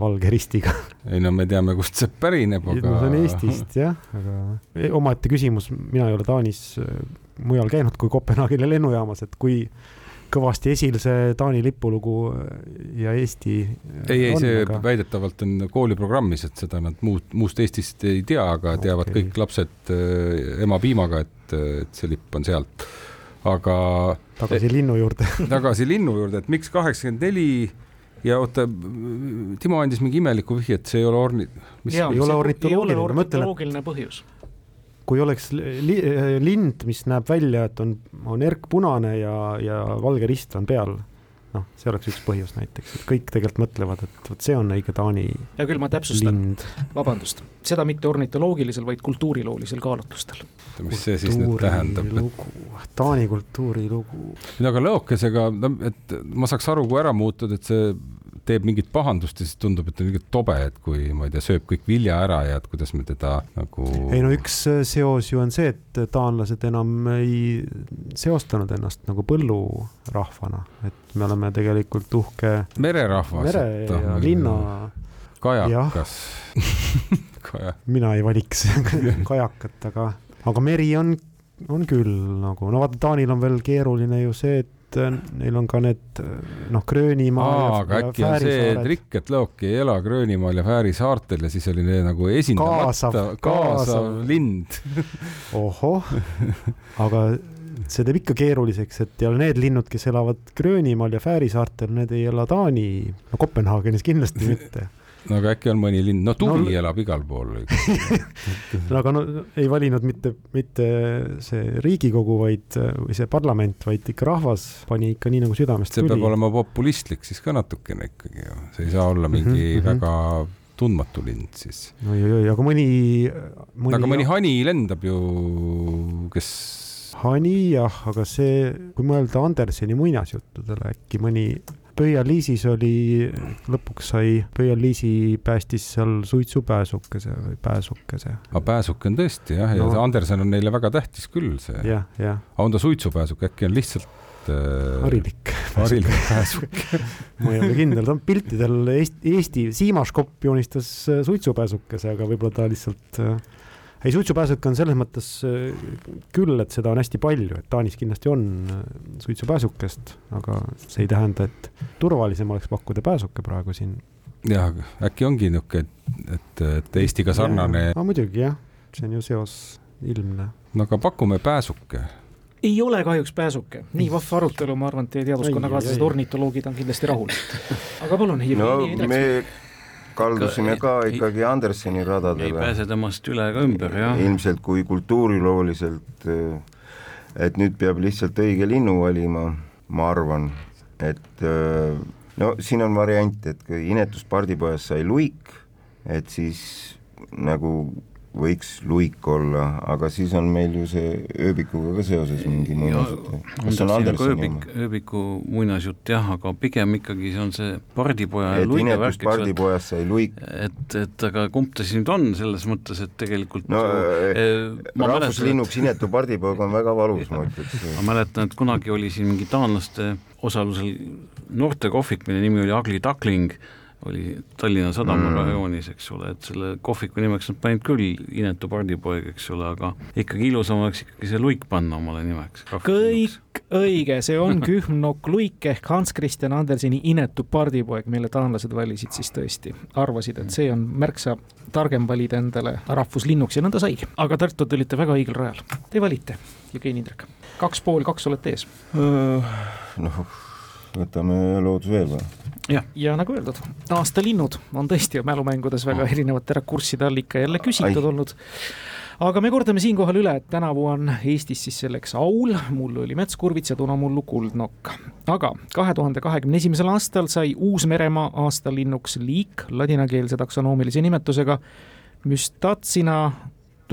Speaker 4: valge ristiga?
Speaker 5: ei no me teame, kust see pärineb, aga
Speaker 4: no see on Eestist jah, aga omaette küsimus, mina ei ole Taanis äh, mujal käinud kui Kopenhaageni lennujaamas, et kui kõvasti esil see Taani lipulugu äh, ja Eesti äh,
Speaker 5: ei, ei see
Speaker 4: aga-
Speaker 5: väidetavalt on kooliprogrammis, et seda nad muud, muust Eestist ei tea, aga teavad
Speaker 4: Okei.
Speaker 5: kõik lapsed äh, ema piimaga, et, et see lipp on sealt. aga
Speaker 4: tagasi linnu juurde.
Speaker 5: tagasi linnu juurde, et miks kaheksakümmend neli ja oota, Timo andis mingi imeliku vihje, et see ei ole orni-,
Speaker 4: ei ole ornitoloogiline, ma
Speaker 1: ornitoloogiline põhjus.
Speaker 4: Kui oleks li, lind, mis näeb välja, et on, on erkpunane ja, ja valge rist on peal, noh, see oleks üks põhjus näiteks, et kõik tegelikult mõtlevad, et vot see on õige Taani
Speaker 1: hea küll, ma täpsustan,
Speaker 4: lind.
Speaker 1: vabandust, seda mitte ornitoloogilisel, vaid kultuuriloolisel kaalutlustel.
Speaker 5: mis see siis nüüd tähendab, et
Speaker 4: Taani kultuurilugu.
Speaker 5: nüüd aga lõokesega, et ma saaks aru, kui ära muutud, et see teeb mingit pahandust ja siis tundub, et on niisugune tobe, et kui ma ei tea, sööb kõik vilja ära ja et kuidas me teda nagu
Speaker 4: ei no üks äh, seos ju on see, et taanlased enam ei seostanud ennast nagu põllurahvana, et me oleme tegelikult uhke
Speaker 5: mererahvas,
Speaker 4: mere ja linna,
Speaker 5: kajakas. kaja,
Speaker 4: mina ei valiks kajakat, aga, aga meri on, on küll nagu, no vaata, Taanil on veel keeruline ju see, et äh, neil on ka need äh, noh, Gröönimaa
Speaker 5: aga äkki on see trikk, et Lõoki ei ela Gröönimaal ja Fääri saartel ja siis oli neil nagu esindamata
Speaker 4: kaasav
Speaker 5: kaasav. lind.
Speaker 4: ohoh, aga see teeb ikka keeruliseks, et ja need linnud, kes elavad Gröönimaal ja Fääri saartel, need ei ela Taani, no Kopenhaagenis kindlasti mitte.
Speaker 5: no aga äkki on mõni lind, no tuvi
Speaker 4: No-
Speaker 5: elab igal pool.
Speaker 4: no aga no ei valinud mitte, mitte see Riigikogu, vaid, või see parlament, vaid ikka rahvas pani ikka nii nagu südamest
Speaker 5: see
Speaker 4: tuli
Speaker 5: peab. olema populistlik siis ka natukene ikkagi ju, see ei saa olla mingi mm
Speaker 4: Mhm,
Speaker 5: -hmm.
Speaker 4: mhm.
Speaker 5: väga tundmatu lind siis.
Speaker 4: oi-oi-oi, aga mõni, mõni.
Speaker 5: aga mõni hani lendab ju, kes
Speaker 4: hani jah, aga see, kui mõelda Anderseni muinasjuttudele, äkki mõni Pöial-Liisis oli, lõpuks sai, Pöial-Liisi päästis seal suitsupääsukese või pääsukese.
Speaker 5: aga pääsuke on tõesti jah, ja
Speaker 4: No.
Speaker 5: see Andersen on neile väga tähtis küll see.
Speaker 4: jah, jah,
Speaker 5: on ta suitsupääsuk, äkki on lihtsalt äh,
Speaker 4: harilik.
Speaker 5: harilik pääsuk.
Speaker 4: ma ei ole kindel, ta on piltidel Eesti, Eesti, Siimas Kopp joonistas äh, suitsupääsukese, aga võib-olla ta lihtsalt äh, ei, suitsupääsuke on selles mõttes äh, küll, et seda on hästi palju, et Taanis kindlasti on äh, suitsupääsukest, aga see ei tähenda, et turvalisem oleks pakkuda pääsuke praegu siin.
Speaker 5: jah, äkki ongi niisugune, et, et, et Eestiga sarnane,
Speaker 4: no muidugi jah, see on ju seos ilmne.
Speaker 5: no aga pakume pääsuke.
Speaker 1: ei ole kahjuks pääsuke, nii vahva arutelu, ma arvan, et teie
Speaker 4: ai.
Speaker 1: ornitoloogid on kindlasti rahul. aga palun,
Speaker 3: no
Speaker 1: Jevgeni
Speaker 3: me kaldusime ka
Speaker 2: Ei-
Speaker 3: ikkagi Anderseni
Speaker 2: ei
Speaker 3: radadele.
Speaker 2: pääse temast üle ega ümber jah.
Speaker 3: ilmselt kui kultuurilooliselt, et nüüd peab lihtsalt õige linnu valima, ma arvan, et öö, no siin on variant, et kui inetust pardipojas sai luik, et siis nagu võiks luik olla, aga siis on meil ju see ööbikuga ka seoses mingi muinasjutt. kas see on Anderseni
Speaker 2: ööbik
Speaker 3: oma?,
Speaker 2: ööbiku muinasjutt jah, aga pigem ikkagi see on see pardipoja ja
Speaker 3: et
Speaker 2: luige
Speaker 3: inetust
Speaker 2: värk, eks ole,
Speaker 3: pardipojas sai luik,
Speaker 2: et, et aga kumb ta siis nüüd on selles mõttes, et tegelikult
Speaker 3: no
Speaker 2: mäletan,
Speaker 3: rahvuslinnuks inetu pardipoeg on väga valus, ma ütleks.
Speaker 2: ma mäletan, et kunagi oli siin mingi taanlaste osalusel noortekohvik, mille nimi oli Ugly Duckling, oli Tallinna Sadama
Speaker 3: Mm.
Speaker 2: rajoonis, eks ole, et selle kohviku nimeks nad panid küll Inetu pardipoeg, eks ole, aga ikkagi ilusam oleks ikkagi see luik panna omale nimeks.
Speaker 1: kõik õige, see on Kühm-Nokk Luik ehk Hans Christian Anderseni inetu pardipoeg, mille taanlased valisid siis tõesti, arvasid, et see on märksa targem valida endale rahvuslinnuks ja nõnda saigi. aga Tartu te olite väga õigel rajal. Te valite, Jevgeni Indrek. kaks pool kaks olete ees
Speaker 3: noh, võtame loodus veel või?
Speaker 1: ja nagu öeldud, aastalinnud on tõesti mälumängudes väga erinevate rakursside all ikka jälle küsitud
Speaker 3: Ai.
Speaker 1: olnud. aga me kordame siinkohal üle, et tänavu on Eestis siis selleks aul, mullu oli metskurvits ja tunamullu kuldnokk. aga kahe tuhande kahekümne esimesel aastal sai Uus-Meremaa aastalinnuks liik ladinakeelse taksonoomilise nimetusega Mystatsina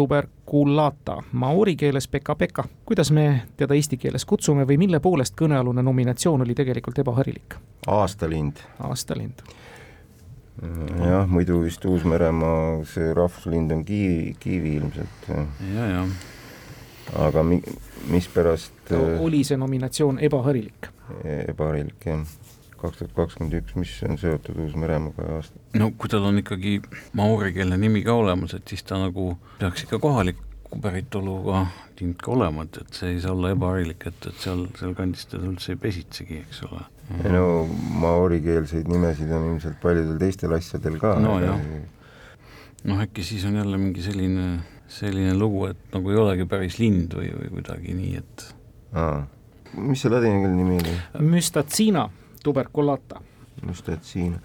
Speaker 1: tuberculata, maori keeles peka-peka. kuidas me teda eesti keeles kutsume või mille poolest kõnealune nominatsioon oli tegelikult ebaharilik?
Speaker 3: aastalind,
Speaker 1: aastalind.
Speaker 3: jah, muidu vist Uus-Meremaa see rahvuslind on kiivi, kiivi ilmselt,
Speaker 2: ja, ja
Speaker 3: aga mi-, mispärast äh,
Speaker 1: oli see nominatsioon ebaharilik?
Speaker 3: ebaharilik jah, kaks tuhat kakskümmend üks, mis on seotud Uus-Meremaaga ja aasta,
Speaker 2: no kui tal on ikkagi maoorikeelne nimi ka olemas, et siis ta nagu peaks ikka kohaliku päritoluga lind ka olema, et, et see ei saa olla ebaharilik, et, et seal, sealkandis teda üldse ei pesitsegi, eks ole.
Speaker 3: ei no maorikeelseid nimesid on ilmselt paljudel teistel asjadel ka.
Speaker 2: No jah. noh, äkki siis on jälle mingi selline, selline lugu, et nagu ei olegi päris lind või, või kuidagi nii, et
Speaker 3: aa, mis see ladinakeelne nimi oli?
Speaker 1: Mystatsina tuberculata.
Speaker 3: just, et siin,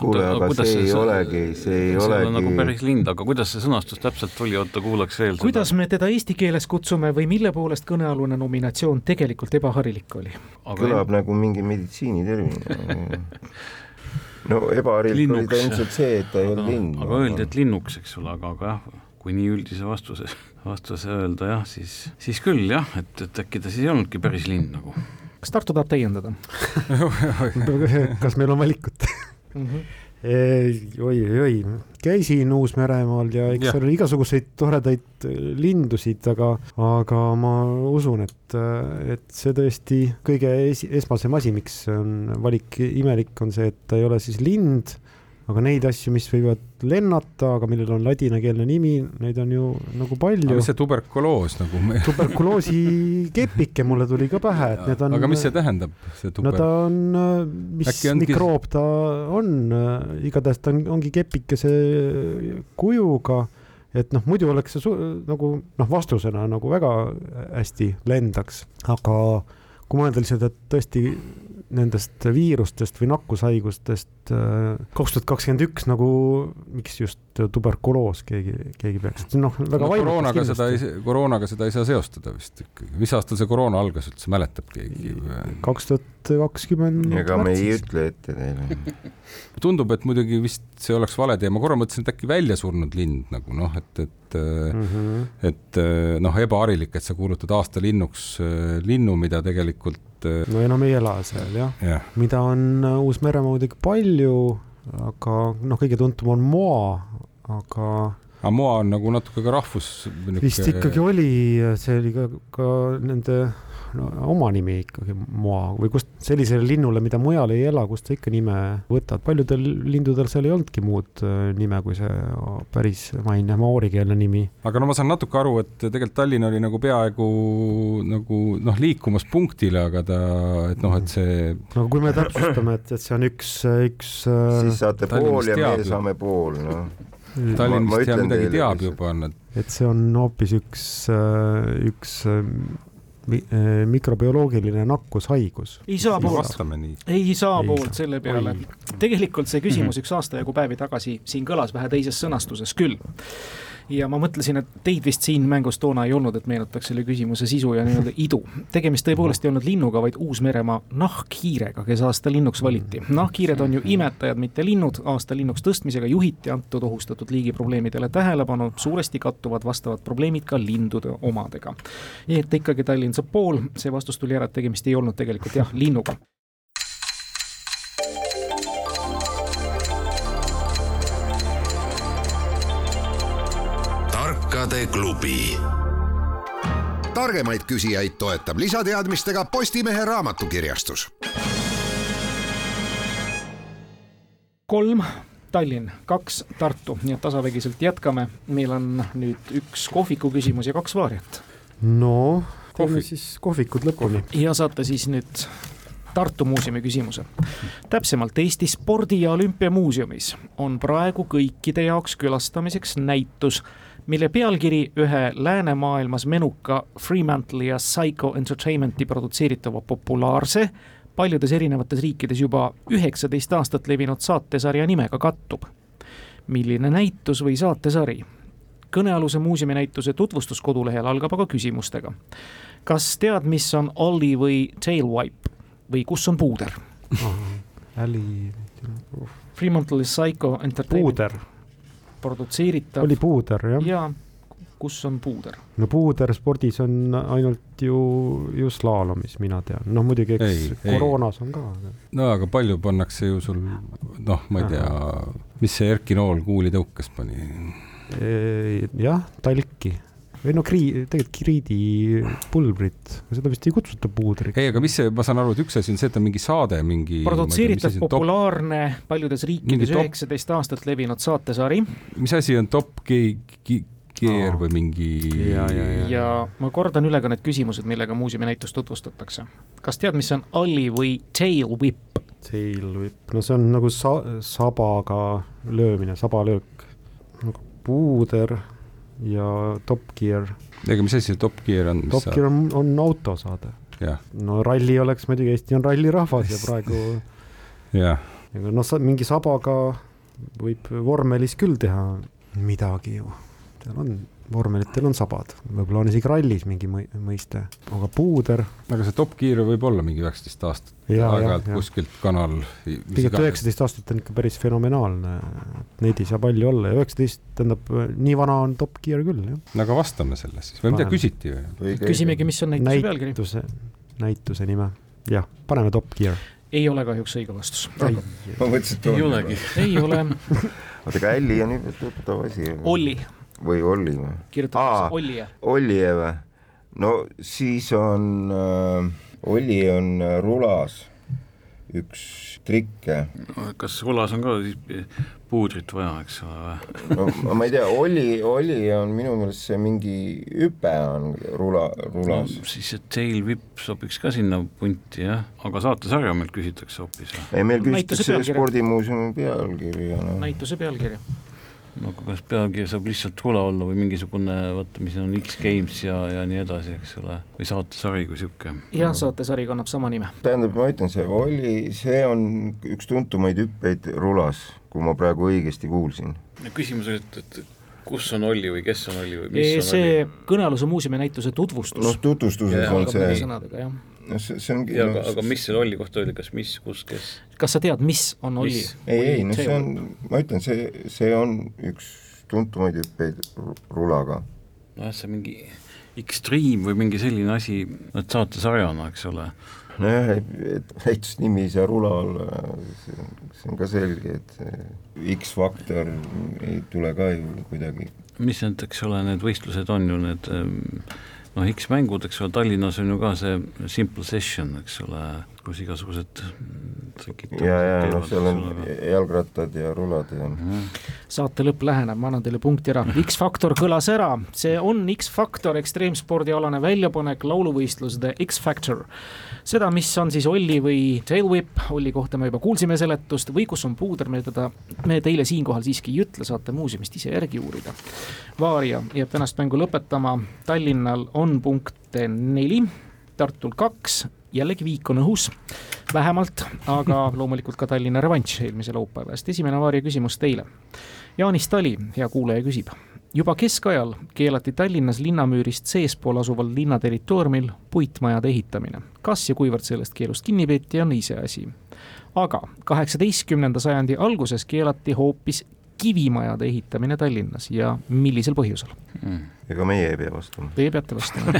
Speaker 3: kuule, aga see ei olegi, see ei
Speaker 2: see on nagu
Speaker 3: olegi
Speaker 2: päris lind, aga kuidas see sõnastus täpselt oli, oota kuulaks veel
Speaker 1: kuidas me teda eesti keeles kutsume või mille poolest kõnealune nominatsioon tegelikult ebaharilik oli?
Speaker 2: aga
Speaker 3: kõlab nagu mingi meditsiinitermin. no ebaharilik oli ta ilmselt see, et ta ei olnud
Speaker 2: aga,
Speaker 3: lind.
Speaker 2: aga öeldi, et linnuks, eks ole, aga, aga jah, kui nii üldise vastuse, vastuse öelda jah, siis, siis küll jah, et, et äkki ta siis ei olnudki päris lind nagu.
Speaker 1: Kas Tartu tahab täiendada
Speaker 4: kas meil on valikut?
Speaker 1: mm? -hmm.
Speaker 4: oi-oi-oi, käisin Uus-Meremaal ja eks seal oli igasuguseid toredaid äh, lindusid, aga, aga ma usun, et, et see tõesti kõige esi-, esmasem asi, miks on valik imelik, on see, et ta ei ole siis lind, aga neid asju, mis võivad lennata, aga millel on ladinakeelne nimi, neid on ju nagu palju
Speaker 5: mis. see tuberkuloos nagu,
Speaker 4: tuberkuloosi kepike mulle tuli ka pähe, et need on.
Speaker 5: aga mis see tähendab, see
Speaker 4: no ta
Speaker 5: tuber-?
Speaker 4: on, mis
Speaker 5: Äkki ongi-
Speaker 4: mikroob ta on, igatahes ta on, ongi kepikese kujuga, et noh, muidu oleks see nagu noh, vastusena nagu väga hästi lendaks, aga kui mõelda lihtsalt, et tõesti nendest viirustest või nakkushaigustest äh, kaks tuhat kakskümmend üks nagu, miks just tuberkuloos keegi, keegi peaks, noh, väga
Speaker 5: no,
Speaker 4: vaimukas
Speaker 5: koroonaga seda ei koroonaga seda ei saa seostada vist ikkagi. mis aastal see koroona algas üldse, mäletab keegi?
Speaker 4: kaks tuhat kakskümmend
Speaker 3: ega me ei ütle ette teile.
Speaker 5: tundub, et muidugi vist see oleks vale tee, ma korra mõtlesin, et äkki välja surnud lind nagu noh, et, et
Speaker 4: mm. -hmm.
Speaker 5: et noh, ebaharilik, et sa kuulutad aasta linnuks äh, linnu, mida tegelikult äh,
Speaker 4: no enam ei ela seal jah,
Speaker 5: jah,
Speaker 4: mida on äh, Uus-Meremaa muidugi palju, aga noh, kõige tuntum on Moa, aga
Speaker 5: aga Moa on nagu natuke ka rahvus.
Speaker 4: vist ikkagi oli, see oli ka, ka nende no, oma nimi ikkagi Moa või kust sellisele linnule, mida mujal ei ela, kust sa ikka nime võtad, paljudel lindudel seal ei olnudki muud äh, nime kui see päris, ma ei tea, maoorikeelne nimi.
Speaker 5: aga no ma saan natuke aru, et tegelikult Tallinn oli nagu peaaegu nagu noh, liikumas punktile, aga ta, et noh, et see
Speaker 4: no kui me täpsustame, et, et see on üks, üks
Speaker 3: siis saate pool ja meie saame pool, noh.
Speaker 5: Tallinn
Speaker 3: ma
Speaker 5: vist ja
Speaker 3: ütlen
Speaker 5: midagi teab juba, on, et
Speaker 4: et see on hoopis üks, üks äh, äh, mikrobioloogiline nakkushaigus.
Speaker 1: ei saa poolt, ei saa poolt selle peale. tegelikult see küsimus üks aasta jagu päevi tagasi siin kõlas vähe teises sõnastuses küll. Ja ma mõtlesin, et teid vist siin mängus toona ei olnud, et meenutaks selle küsimuse sisu ja nii-öelda idu. tegemist tõepoolest ei olnud linnuga, vaid Uus-Meremaa nahkhiirega, kes aasta linnuks valiti. nahkhiired on ju imetajad, mitte linnud, aasta linnuks tõstmisega juhiti antud ohustatud liigi probleemidele tähelepanu, suuresti kattuvad vastavad probleemid ka lindude omadega. nii et ikkagi Tallinn saab pool, see vastus tuli ära, et tegemist ei olnud tegelikult jah, linnuga.
Speaker 6: Tarkade klubi
Speaker 7: targemaid küsijaid toetab lisateadmistega Postimehe raamatukirjastus
Speaker 1: kolm Tallinn, kaks Tartu, nii et tasavägiselt jätkame. meil on nüüd üks kohviku küsimus ja kaks vaariat
Speaker 4: no teeme
Speaker 5: Kohvik.
Speaker 4: siis kohvikud lõpuni.
Speaker 1: ja saate siis nüüd Tartu muuseumi küsimuse. täpsemalt Eesti Spordi- ja Olümpiamuuseumis on praegu kõikide jaoks külastamiseks näitus, mille pealkiri ühe läänemaailmas menuka Fremantle'i ja Psycho Entertainmenti produtseeritava populaarse, paljudes erinevates riikides juba üheksateist aastat levinud saatesarja nimega kattub. milline näitus või saatesari? kõnealuse muuseumi näituse tutvustus kodulehel algab aga küsimustega. kas tead, mis on Olli või Tailwipe või kus on puuder?
Speaker 4: Äli,
Speaker 1: Fremantle Psycho Entertainment
Speaker 4: puuder,
Speaker 1: produtseeritav
Speaker 4: oli puuder jah ja..
Speaker 1: ja kus on puuder?
Speaker 4: no puuder spordis on ainult ju, ju slaalomis, mina tean, noh muidugi eks
Speaker 5: Ei, ei.
Speaker 4: koroonas on ka.
Speaker 5: no aga palju pannakse ju sul noh, ma ei tea, mis see Erki Nool kuulitõukes pani?
Speaker 4: jah, talki või no krii-, tegelikult kriidipulbrit, seda vist ei kutsuta puudriks.
Speaker 5: ei, aga mis see, ma saan aru, et üks asi on see, et on mingi saade, mingi
Speaker 1: produtseeritav
Speaker 5: top,
Speaker 1: populaarne paljudes
Speaker 5: Mingi
Speaker 1: riikides
Speaker 5: top-
Speaker 1: üheksateist aastat levinud saatesari
Speaker 5: mis asi on Top Ge-, Ge-, Gear või mingi
Speaker 4: Ja, ja, ja.
Speaker 1: ja ma kordan üle ka need küsimused, millega muuseumi näitust tutvustatakse. kas tead, mis on Olli või Tail Whip?
Speaker 4: Tail whip, no see on nagu sa-, sabaga löömine, sabalöök. nagu puuder ja Top Gear.
Speaker 5: ega mis asi Top Gear on?
Speaker 4: Top Gear on, on autosaade. no ralli oleks muidugi, Eesti on rallirahvas ja praegu
Speaker 5: jah,
Speaker 4: aga noh, mingi sabaga võib vormelis küll teha midagi ju, seal on vormelitel on sabad, võib-olla on isegi rallis mingi mõi-, mõiste, aga puuder.
Speaker 5: aga see top gear võib olla mingi üheksateist aastat, aeg-ajalt kuskilt kanal.
Speaker 4: tegelikult üheksateist aastat on ikka päris fenomenaalne, neid ei saa palju olla ja üheksateist, tähendab, nii vana on top gear küll, jah.
Speaker 5: no aga vastame selle siis või mida küsiti või?
Speaker 1: küsimegi, mis on näituse pealkiri.
Speaker 4: näituse, näituse nime, jah, paneme top gear
Speaker 1: ei ole kahjuks õige vastus.
Speaker 3: ma mõtlesin, et
Speaker 2: ei olegi.
Speaker 1: ei ole.
Speaker 3: oota, aga Älli on tuttav asi.
Speaker 1: Olli.
Speaker 3: Või Olli või?
Speaker 1: kirjutatakse Olli.
Speaker 3: Olli või? no siis on äh,, Olli on äh, rulas üks trikke.
Speaker 2: kas rulas on ka siis puudrit vaja, eks ole
Speaker 3: või? no ma ei tea, Olli, Olli on minu meelest see mingi hüpe on rula, rulas
Speaker 2: no,. siis see tail whip sobiks ka sinna punti jah, aga saatesarja meilt küsitakse hoopis.
Speaker 3: ei, meil küsitakse spordimuuseumi pealkirja no..
Speaker 1: näituse pealkirja
Speaker 2: no aga kas pealkiri saab lihtsalt rula olla või mingisugune, vaata, mis on X Games ja, ja nii edasi, eks ole, või saatesari kui niisugune?
Speaker 1: jah, saatesari kannab sama nime.
Speaker 3: tähendab, ma ütlen, see oli, see on üks tuntumaid hüppeid rulas, kui ma praegu õigesti kuulsin.
Speaker 2: küsimus oli, et, et kus on Olli või kes on Olli või mis
Speaker 1: e,
Speaker 2: on
Speaker 1: see Olli? kõnealuse muuseumi näituse tutvustus.
Speaker 3: noh, tutvustuses on see.
Speaker 1: sõnadega, jah
Speaker 3: no see, see ongi
Speaker 2: ja, no, aga, aga mis selle Olli kohta öeldi, kas mis, kus, kes?
Speaker 1: kas sa tead, mis on Olli?
Speaker 3: ei, ei, no see on, ma ütlen, see, see on üks tuntumaid hüppeid rulaga.
Speaker 2: nojah, see mingi Extreme või mingi selline asi, et saatesarjana, eks ole.
Speaker 3: nojah, et näitusnimi ei saa rula olla, see on ka selge, et X-faktor ei tule ka ju kuidagi.
Speaker 2: mis need, eks ole, need võistlused on ju need ähm, noh, X-mängud, eks ole, Tallinnas on ju ka see Simple Session, eks ole, kus igasugused
Speaker 3: ja, ja noh, seal on jalgrattad ja rulad ja mm.
Speaker 1: -hmm. saate lõpp läheneb, ma annan teile punkti ära. X-Factor kõlas ära, see on X-Factor ekstreemspordialane väljapanek lauluvõistlus The X-Factor seda, mis on siis Olli või Tail Whip, Olli kohta me juba kuulsime seletust, või kus on puuder, me teda, me teile siinkohal siiski ei ütle, saate muuseumist ise järgi uurida. Vaaria jääb tänast mängu lõpetama, Tallinnal on punkte neli, Tartul kaks, jällegi viik on õhus, vähemalt, aga loomulikult ka Tallinna revanš eelmise laupäeva eest. esimene Vaaria küsimus teile. Jaanis Tali, hea kuulaja, küsib juba keskajal keelati Tallinnas linnamüürist seespool asuval linna territooriumil puitmajade ehitamine. kas ja kuivõrd sellest keelust kinni peeti, on iseasi. aga kaheksateistkümnenda sajandi alguses keelati hoopis kivimajade ehitamine Tallinnas ja millisel põhjusel
Speaker 3: mm.? ega meie ei pea vastama.
Speaker 1: Teie peate vastama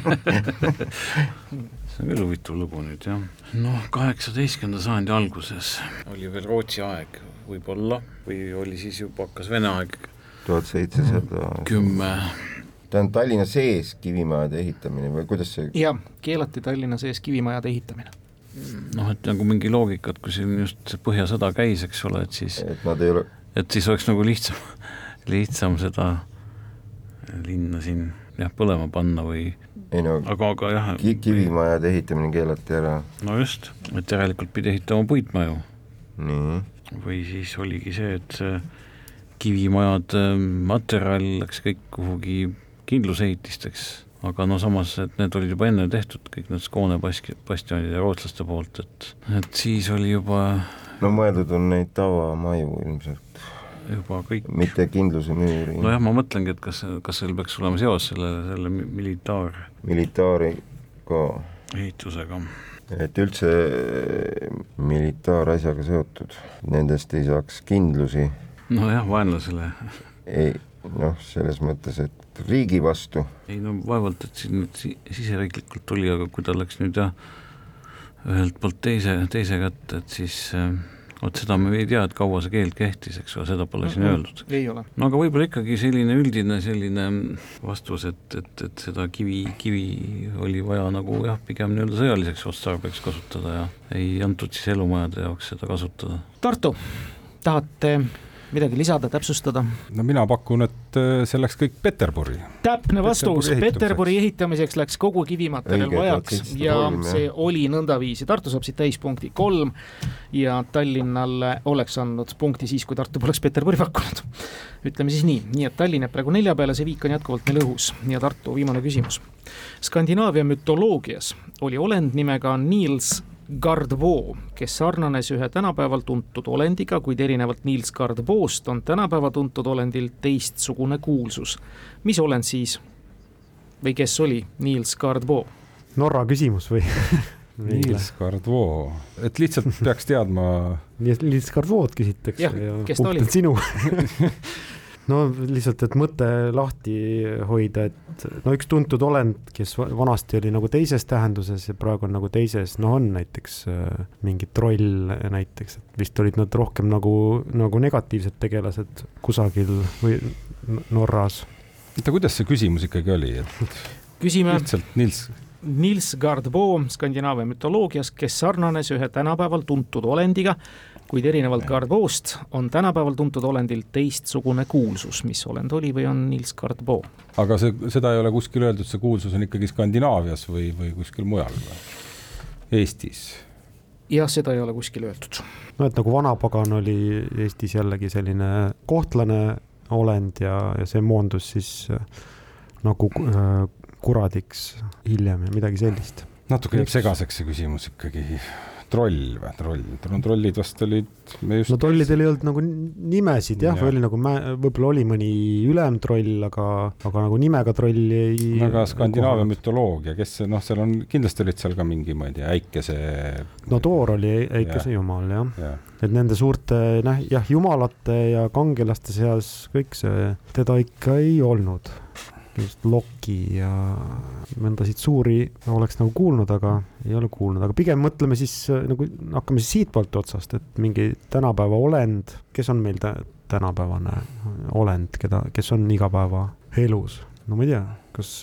Speaker 2: see on küll huvitav lugu nüüd jah. noh, kaheksateistkümnenda sajandi alguses oli veel Rootsi aeg võib-olla või oli siis juba hakkas Vene aeg
Speaker 3: tuhat seitsesada
Speaker 2: kümme.
Speaker 3: tähendab Tallinna sees kivimajade ehitamine või kuidas see?
Speaker 1: jah, keelati Tallinna sees kivimajade ehitamine.
Speaker 2: noh, et nagu mingi loogika, et kui siin just see Põhjasõda käis, eks ole, et siis
Speaker 3: et nad ei ole
Speaker 2: et siis oleks nagu lihtsam, lihtsam seda linna siin jah, põlema panna või
Speaker 3: ei no
Speaker 2: aga, aga jah
Speaker 3: ki, kivimajade ehitamine keelati ära.
Speaker 2: no just, et järelikult pidi ehitama puitmaju.
Speaker 3: nii.
Speaker 2: või siis oligi see, et see kivimajad, ähm, materjal läks kõik kuhugi kindlusehitisteks, aga no samas, et need olid juba enne tehtud, kõik need Skåne bast-, bastionid ja rootslaste poolt, et, et siis oli juba
Speaker 3: no mõeldud on neid tavamaju ilmselt.
Speaker 2: juba kõik.
Speaker 3: mitte kindluse müüri.
Speaker 2: nojah, ma mõtlengi, et kas, kas seal peaks olema seos selle, selle militaar
Speaker 3: militaari ka
Speaker 2: ehitusega
Speaker 3: et üldse militaarasjaga seotud, nendest ei saaks kindlusi
Speaker 2: nojah, vaenlasele.
Speaker 3: ei noh, selles mõttes, et riigi vastu.
Speaker 2: ei no vaevalt, et siin nüüd siseriiklikult tuli, aga kui ta läks nüüd jah, ühelt poolt teise, teise kätte, et siis äh, vot seda me ei tea, et kaua see keeld kehtis, eks ole, seda pole siin öeldud.
Speaker 1: ei ole.
Speaker 2: no aga võib-olla ikkagi selline üldine selline vastus, et, et, et seda kivi, kivi oli vaja nagu jah, pigem nii-öelda sõjaliseks otstarbeks kasutada ja ei antud siis elumajade jaoks seda kasutada.
Speaker 1: Tartu, tahate midagi lisada, täpsustada?
Speaker 5: no mina pakun, et äh, see läks kõik Peterburi.
Speaker 1: täpne vastus, Peterburi ehitamiseks läks kogu kivimaterjal vajaks ja see oli nõndaviisi, Tartu saab siit täispunkti kolm ja Tallinnale oleks andnud punkti siis, kui Tartu poleks Peterburi pakkunud. ütleme siis nii, nii et Tallinn jääb praegu nelja peale, see viik on jätkuvalt meil õhus ja Tartu viimane küsimus. Skandinaavia mütoloogias oli olend nimega Niels Gardvoo, kes sarnanes ühe tänapäeval tuntud olendiga, kuid erinevalt Niels Gardvoost on tänapäeva tuntud olendil teistsugune kuulsus. mis olend siis või kes oli Niels Gardvoo?
Speaker 4: Norra küsimus või
Speaker 5: Niels Gardvoo, et lihtsalt peaks teadma.
Speaker 4: Niels Gardvood küsitakse
Speaker 1: Jah,
Speaker 4: ja
Speaker 1: kes ta oli?
Speaker 4: sinu no lihtsalt, et mõte lahti hoida, et no üks tuntud olend, kes va- vanasti oli nagu teises tähenduses ja praegu on nagu teises, no on näiteks äh, mingi troll näiteks, et vist olid nad rohkem nagu, nagu negatiivsed tegelased kusagil või Norras.
Speaker 5: oota, kuidas see küsimus ikkagi oli, et
Speaker 1: küsime
Speaker 5: lihtsalt Nils,
Speaker 1: Niels Gardvoo Skandinaavia mütoloogias, kes sarnanes ühe tänapäeval tuntud olendiga, kuid erinevalt Gardvoost on tänapäeval tuntud olendil teistsugune kuulsus. mis olend oli või on Niels Gardvoo?
Speaker 5: aga see, seda ei ole kuskil öeldud, see kuulsus on ikkagi Skandinaavias või, või kuskil mujal või? Eestis?
Speaker 1: jah, seda ei ole kuskil öeldud.
Speaker 4: no et nagu vanapagan oli Eestis jällegi selline kohtlane olend ja, ja see moondus siis äh, nagu äh, kuradiks hiljem ja midagi sellist.
Speaker 5: natuke jääb segaseks see küsimus ikkagi. Troll või, troll, no trollid vast olid,
Speaker 4: no trollidel ei olnud nagu nimesid jah ja., oli nagu võib-olla oli mõni ülem troll, aga, aga nagu nimega trolli ei.
Speaker 5: aga Skandinaavia mütoloogia, kes noh, seal on, kindlasti olid seal ka mingi, ma ei tea, äikese
Speaker 4: no Thor oli Eikese jumal jah,
Speaker 5: ja
Speaker 4: et nende suurte noh, jah, jumalate ja kangelaste seas kõik see, teda ikka ei olnud. Just Loki ja mõndasid suuri oleks nagu kuulnud, aga ei ole kuulnud, aga pigem mõtleme siis äh, nagu hakkame siis siitpoolt otsast, et mingi tänapäeva olend, kes on meil tä- tänapäevane olend, keda, kes on igapäevaelus, no ma ei tea, kas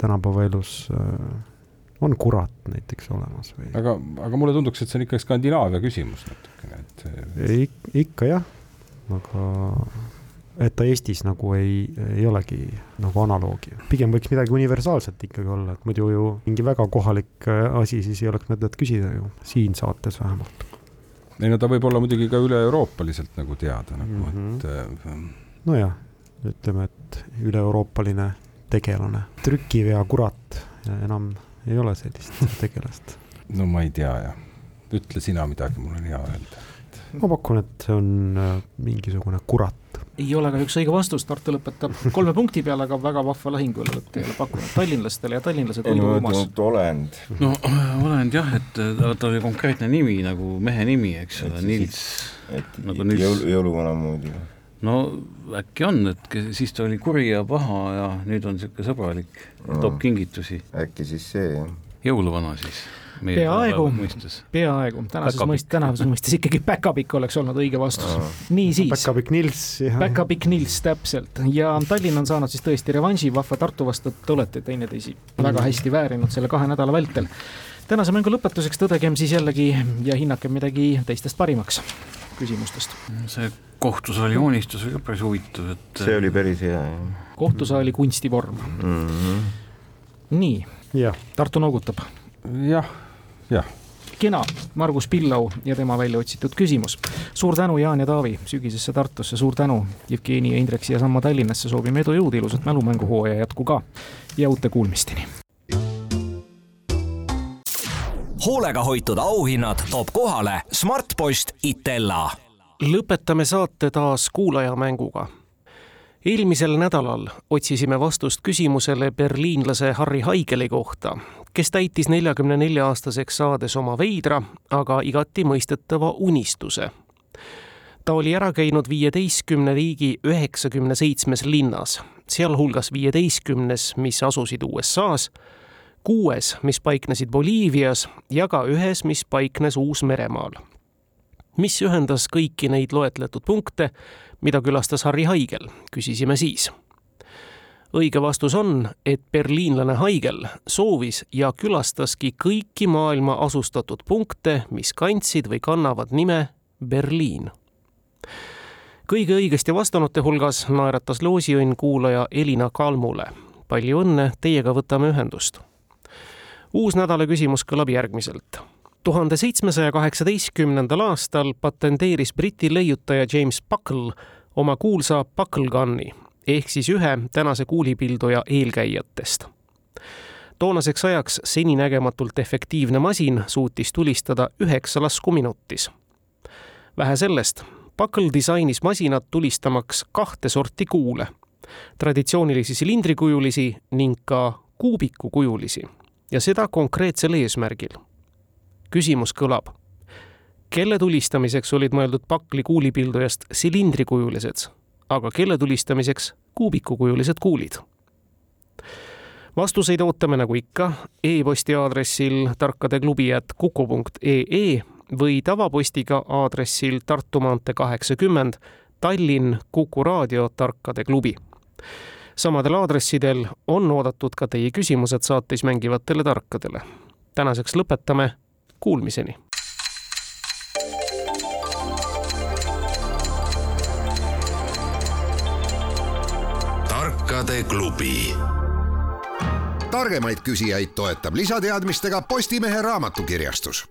Speaker 4: tänapäeva elus äh, on kurat näiteks olemas või?
Speaker 5: aga, aga mulle tunduks, et see on ikka Skandinaavia küsimus natukene, et
Speaker 4: Ik, ikka jah, aga et ta Eestis nagu ei, ei olegi nagu analoogi. pigem võiks midagi universaalset ikkagi olla, et muidu ju mingi väga kohalik äh, asi, siis ei oleks mõtet küsida ju, siin saates vähemalt.
Speaker 5: ei no ta võib olla muidugi ka üle-euroopaliselt nagu teada nagu mm,
Speaker 4: Mhm.
Speaker 5: -hmm. et äh,
Speaker 4: nojah, ütleme, et üle-euroopaline tegelane, trükivea kurat, enam ei ole sellist tegelast.
Speaker 5: no ma ei tea jah, ütle sina midagi, mul on hea öelda.
Speaker 4: ma pakun, et see on äh, mingisugune kurat.
Speaker 1: Ei ole kahjuks õige vastus, Tartu lõpetab kolme punkti peale, aga väga vahva lahing üle teile pakkunud tallinlastele ja tallinlased
Speaker 3: ei no et olend.
Speaker 2: no olend jah, et ta, ta oli konkreetne nimi nagu mehe nimi, eks ole, Nils.
Speaker 3: et
Speaker 2: Nagu nüüd-
Speaker 3: jõulu, jõuluvana moodi.
Speaker 2: no äkki on, et ke- siis ta oli kuri ja paha ja nüüd on niisugune sõbralik, toob kingitusi.
Speaker 3: äkki siis see jah.
Speaker 2: jõuluvana siis.
Speaker 1: Peaaegu.
Speaker 2: mõistes.
Speaker 1: peaaegu, tänases mõistes, tänases mõistes ikkagi päkapikk oleks olnud õige vastus. niisiis,
Speaker 4: päkapikk Nils ja.
Speaker 1: päkapikk Nils täpselt ja Tallinn on saanud siis tõesti revanši vahva Tartu vastu, et te olete teineteisi väga hästi väärinud selle kahe nädala vältel. tänase mängu lõpetuseks tõdegem siis jällegi ja hinnakem midagi teistest parimaks küsimustest.
Speaker 2: see kohtusaali joonistus oli ka päris huvitav, et
Speaker 3: see oli päris hea jah
Speaker 1: kohtusaali kunstivorm.
Speaker 3: mm. -hmm.
Speaker 1: nii, Tartu noogutab.
Speaker 5: jah, jah,
Speaker 1: kena, Margus Pillau ja tema välja otsitud küsimus. suur tänu, Jaan ja Taavi, sügisesse Tartusse, suur tänu, Jevgeni ja Indrek siiasamma Tallinnasse, soovime edu, jõudu, ilusat mälumänguhooaja jätku ka ja uute kuulmisteni.
Speaker 8: hoolega hoitud auhinnad toob kohale Smartpost Itella
Speaker 9: lõpetame saate taas kuulajamänguga. eelmisel nädalal otsisime vastust küsimusele berliinlase Harry Haigeli kohta, kes täitis neljakümne nelja aastaseks saades oma veidra, aga igati mõistetava unistuse. ta oli ära käinud viieteistkümne riigi üheksakümne seitsmes linnas, sealhulgas viieteistkümnes, mis asusid USA-s, kuues, mis paiknesid Boliivias ja ka ühes, mis paiknes Uus-Meremaal mis ühendas kõiki neid loetletud punkte, mida külastas Harri Haigel, küsisime siis. Õige vastus on, et berliinlane Haigel soovis ja külastaski kõiki maailma asustatud punkte, mis kandsid või kannavad nime Berliin. kõige õigesti vastanute hulgas naeratas loosiõnn kuulaja Elina Kalmule. palju õnne, teiega võtame ühendust. uus nädala küsimus kõlab järgmiselt tuhande seitsmesaja kaheksateistkümnendal aastal patenteeris Briti leiutaja James Buckle oma kuulsa Buckle Gunni ehk siis ühe tänase kuulipilduja eelkäijatest. toonaseks ajaks seninägematult efektiivne masin suutis tulistada üheksa lasku minutis. vähe sellest, Buckle disainis masinad tulistamaks kahte sorti kuule, traditsioonilisi silindrikujulisi ning ka kuubikukujulisi ja seda konkreetsel eesmärgil. küsimus kõlab. kelle tulistamiseks olid mõeldud pakli kuulipildujast silindrikujulised, aga kelle tulistamiseks kuubikukujulised kuulid? vastuseid ootame nagu ikka e-posti aadressil tarkadeklubi.kuku.ee või tavapostiga aadressil Tartu maantee kaheksakümmend, Tallinn, Kuku raadio Tarkade klubi. samadel aadressidel on oodatud ka teie küsimused saates mängivatele tarkadele. tänaseks lõpetame, kuulmiseni.
Speaker 6: Tarkade klubi.
Speaker 7: Targemaid küsijaid toetab lisateadmistega Postimehe raamatukirjastus